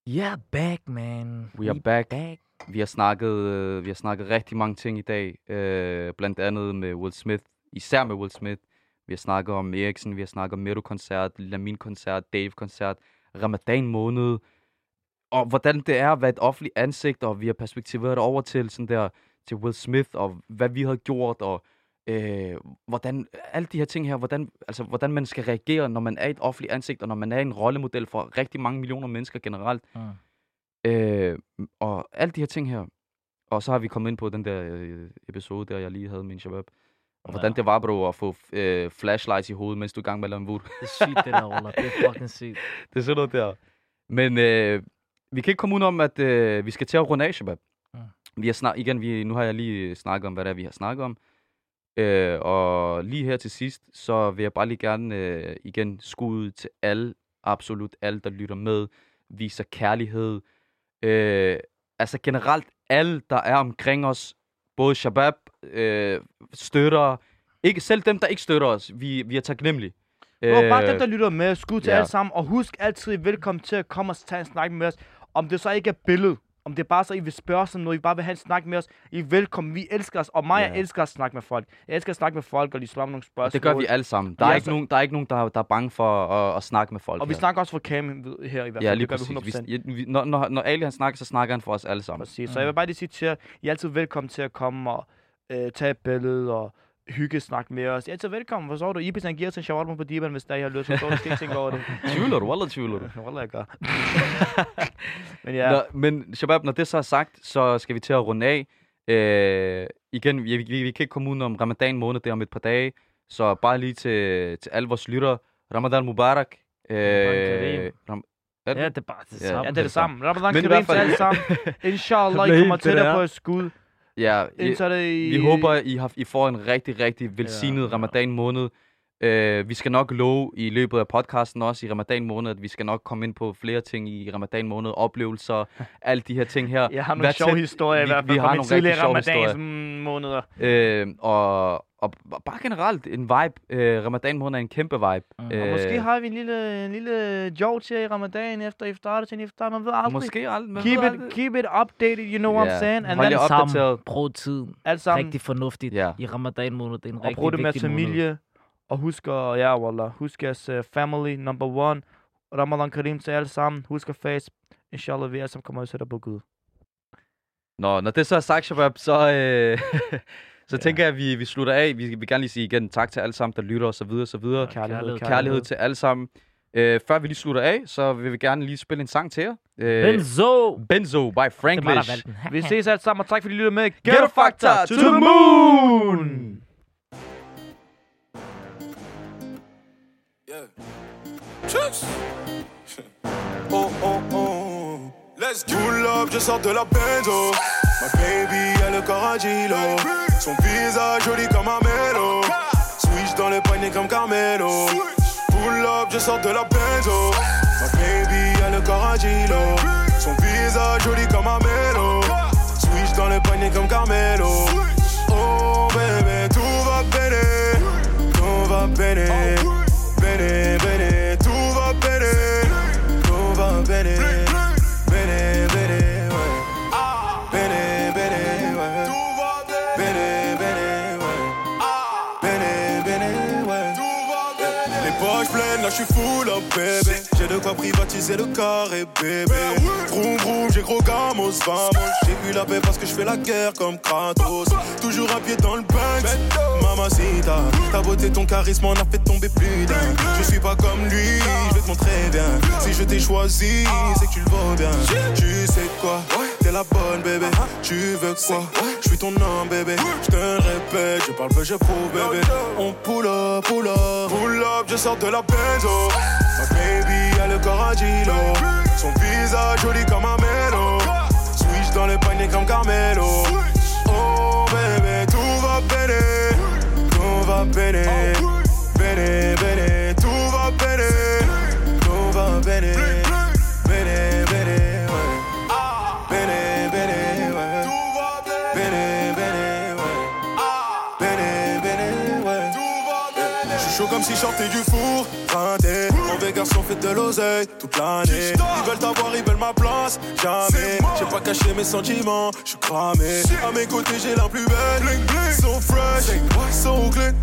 Yeah, back, man. We are back. back. Vi har snakket, øh, vi har snakket rigtig mange ting i dag. Øh, blandt andet med Will Smith. Især med Will Smith. Vi har snakket om Eriksen, vi har snakket om Meru-koncert, Lamin-koncert, Dave-koncert, Ramadan måned. Og hvordan det er at være et offentligt ansigt, og vi har perspektiveret det over til sådan der, til Will Smith, og hvad vi har gjort, og øh, hvordan, alle de her ting her, hvordan, altså, hvordan man skal reagere, når man er et offentligt ansigt, og når man er en rollemodel for rigtig mange millioner mennesker generelt. Mm. Øh, og alle de her ting her. Og så har vi kommet ind på den der øh, episode, der jeg lige havde en shabab. Og hvordan Ja. det var, bro, at få øh, flashlights i hovedet, mens du er i gang med at lave. Det er sygt, det der, Roller. Det er fucking sygt. det er sådan noget der. Men øh, vi kan ikke komme ud om, at øh, vi skal til at runde af, shabab. Ja. Vi har snak- igen, vi, nu har jeg lige snakket om, hvad det er, vi har snakket om. Øh, og lige her til sidst, så vil jeg bare lige gerne øh, igen skud til alle, absolut alle, der lytter med, viser kærlighed. Øh, altså generelt alle, der er omkring os, både Shabab, øh, støtter, ikke selv dem, der ikke støtter os, vi, vi er taknemmelige. Bro, bare dem, der lytter med, skud til ja. alle sammen. Og husk altid, velkommen til at komme og tage en snak med os. Om det så ikke er billede, Om det er bare så, I vil spørge os om noget, I bare vil have en snak med os, I er velkommen. Vi elsker os, og mig, jeg elsker at snakke med folk. Jeg elsker at snakke med folk, og slår mig nogle spørgsmål. Og det gør vi alle sammen. Der er, Ja, ikke, nogen, der er ikke nogen, der, der er bange for at, at snakke med folk Og vi her. snakker også for Cam her i hvert fald. Ja, lige det gør præcis. vi 100%. Vi, vi, når, når, når Ali han snakker, så snakker han for os alle sammen. Præcis. Så jeg vil bare lige sige til jer, I er altid velkommen til at komme og øh, tage et billede og hygge snak med os. Er altid velkommen. Forstår du? Ibis han giver os en shawarma på Diban, hvis der I har lyst. Du? Skal ikke tænke over det. Tvivler du? Wallah, tvivler du? Wallah, jeg gør. Men ja, Nå, men Shabab, når det så er sagt, så skal vi til at runde af. Øh, igen, vi, vi, vi kan ikke komme ud om ramadan måned, det er om et par dage. Så bare lige til, til alle vores lyttere. Ramadan Mubarak. Kareem. ram, er det? Ja, det er bare det Ja. samme. ja, det er det samme. Ramadan hvert til alle sammen. Inshallah, I kommer tættere på et skud. Ja, I, det i... vi håber, I, har, I får en rigtig, rigtig velsignet Ja, ja, ramadan måned. Øh, vi skal nok love i løbet af podcasten også i ramadan måned, at vi skal nok komme ind på flere ting i ramadan måned. Oplevelser, alle de her ting her. Jeg har nogle sjove historier i vi- hvert vi fald har fra nogle tidligere ramadans måneder. Øh, og, og bare generelt en vibe. Øh, ramadan måned er en kæmpe vibe. Mm. Øh, Og måske har vi en lille, en lille joke til i ramadan efter iftar til iftar. Man ved aldrig. Måske aldrig. man Keep ved it, aldrig. keep it updated, you know what I'm saying? And Hold jer opdateret. brug tiden. alt sammen, Rigtig fornuftigt Ja. i ramadan måned. Det er en og rigtig brug det med vigtig måned. familie. Og husk ja, wallah, husk jeres uh, family, number one. Ramadan Karim til alle sammen. Husk at face. Inshallah, vi alle sammen kommer ud sætte på Gud. Nå, når det så er sagt, Shabab, så, øh, så Ja. tænker jeg, at vi, vi slutter af. Vi vil gerne lige sige igen tak til alle sammen, der lytter og så videre, så videre. Kærlighed, kærlighed. Kærlighed til alle sammen. Øh, før vi lige slutter af, så vil vi gerne lige spille en sang til jer. Øh, Benzo! Benzo by den. Vi ses alle sammen, og tak fordi I lytter med. Get a factor to the moon! Yeah. Tchuss. Oh oh oh. Let's go. Pull up, je sors de la benzo. Ma baby a le corps agilo. Son visage joli comme un mélo. Switch dans le panier comme Carmelo. Pull up, je sors de la benzo. Ma baby a le corps agilo. Son visage joli comme un mélo. Switch dans le panier comme Carmelo. Oh bébé, privatiser le carré, bébé. Vroom, vroom, j'ai gros gamos, vamos. J'ai eu la paix parce que je fais la guerre comme Kratos. Toujours un pied dans le Banks. Mamacita, ta beauté, ton charisme en a fait tomber plus d'un. Je suis pas comme lui, je vais te montrer bien. Si je t'ai choisi, c'est que tu le vaux bien. Tu sais quoi, t'es la bonne, bébé. Tu veux quoi, je suis ton homme, bébé. Je te répète, je parle peu, je prouve, bébé. On pull up, pull up, pull up, je sors de la benzo. Ma baby a le corps agilo. Son visage joli comme un mélo. Switch dans le panier comme Carmelo. Oh bébé, tout va bene. Tout va bene. Bene, bene, tout va bene. Tout va bene. Bene, bene, ouais. Bene, bene, ouais. Bene, bene, ouais. Bene, bene, ouais. Je suis chaud comme si je sortais du four. Printé, mauvais garçon fait de l'oseille toute l'année. Ils veulent t'avoir, ils veulent ma place. Jamais, j'ai pas caché mes sentiments. Je suis cramé. À mes côtés, j'ai la plus belle. So fresh, so clean.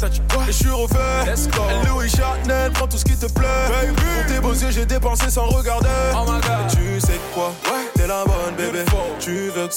Et je suis refait. Let's go. Louis Chanel, prends tout ce qui te plaît. Pour tes beaux yeux, j'ai dépensé sans regarder. Oh my god. tu sais quoi? T'es la bonne, bébé. Tu veux quoi?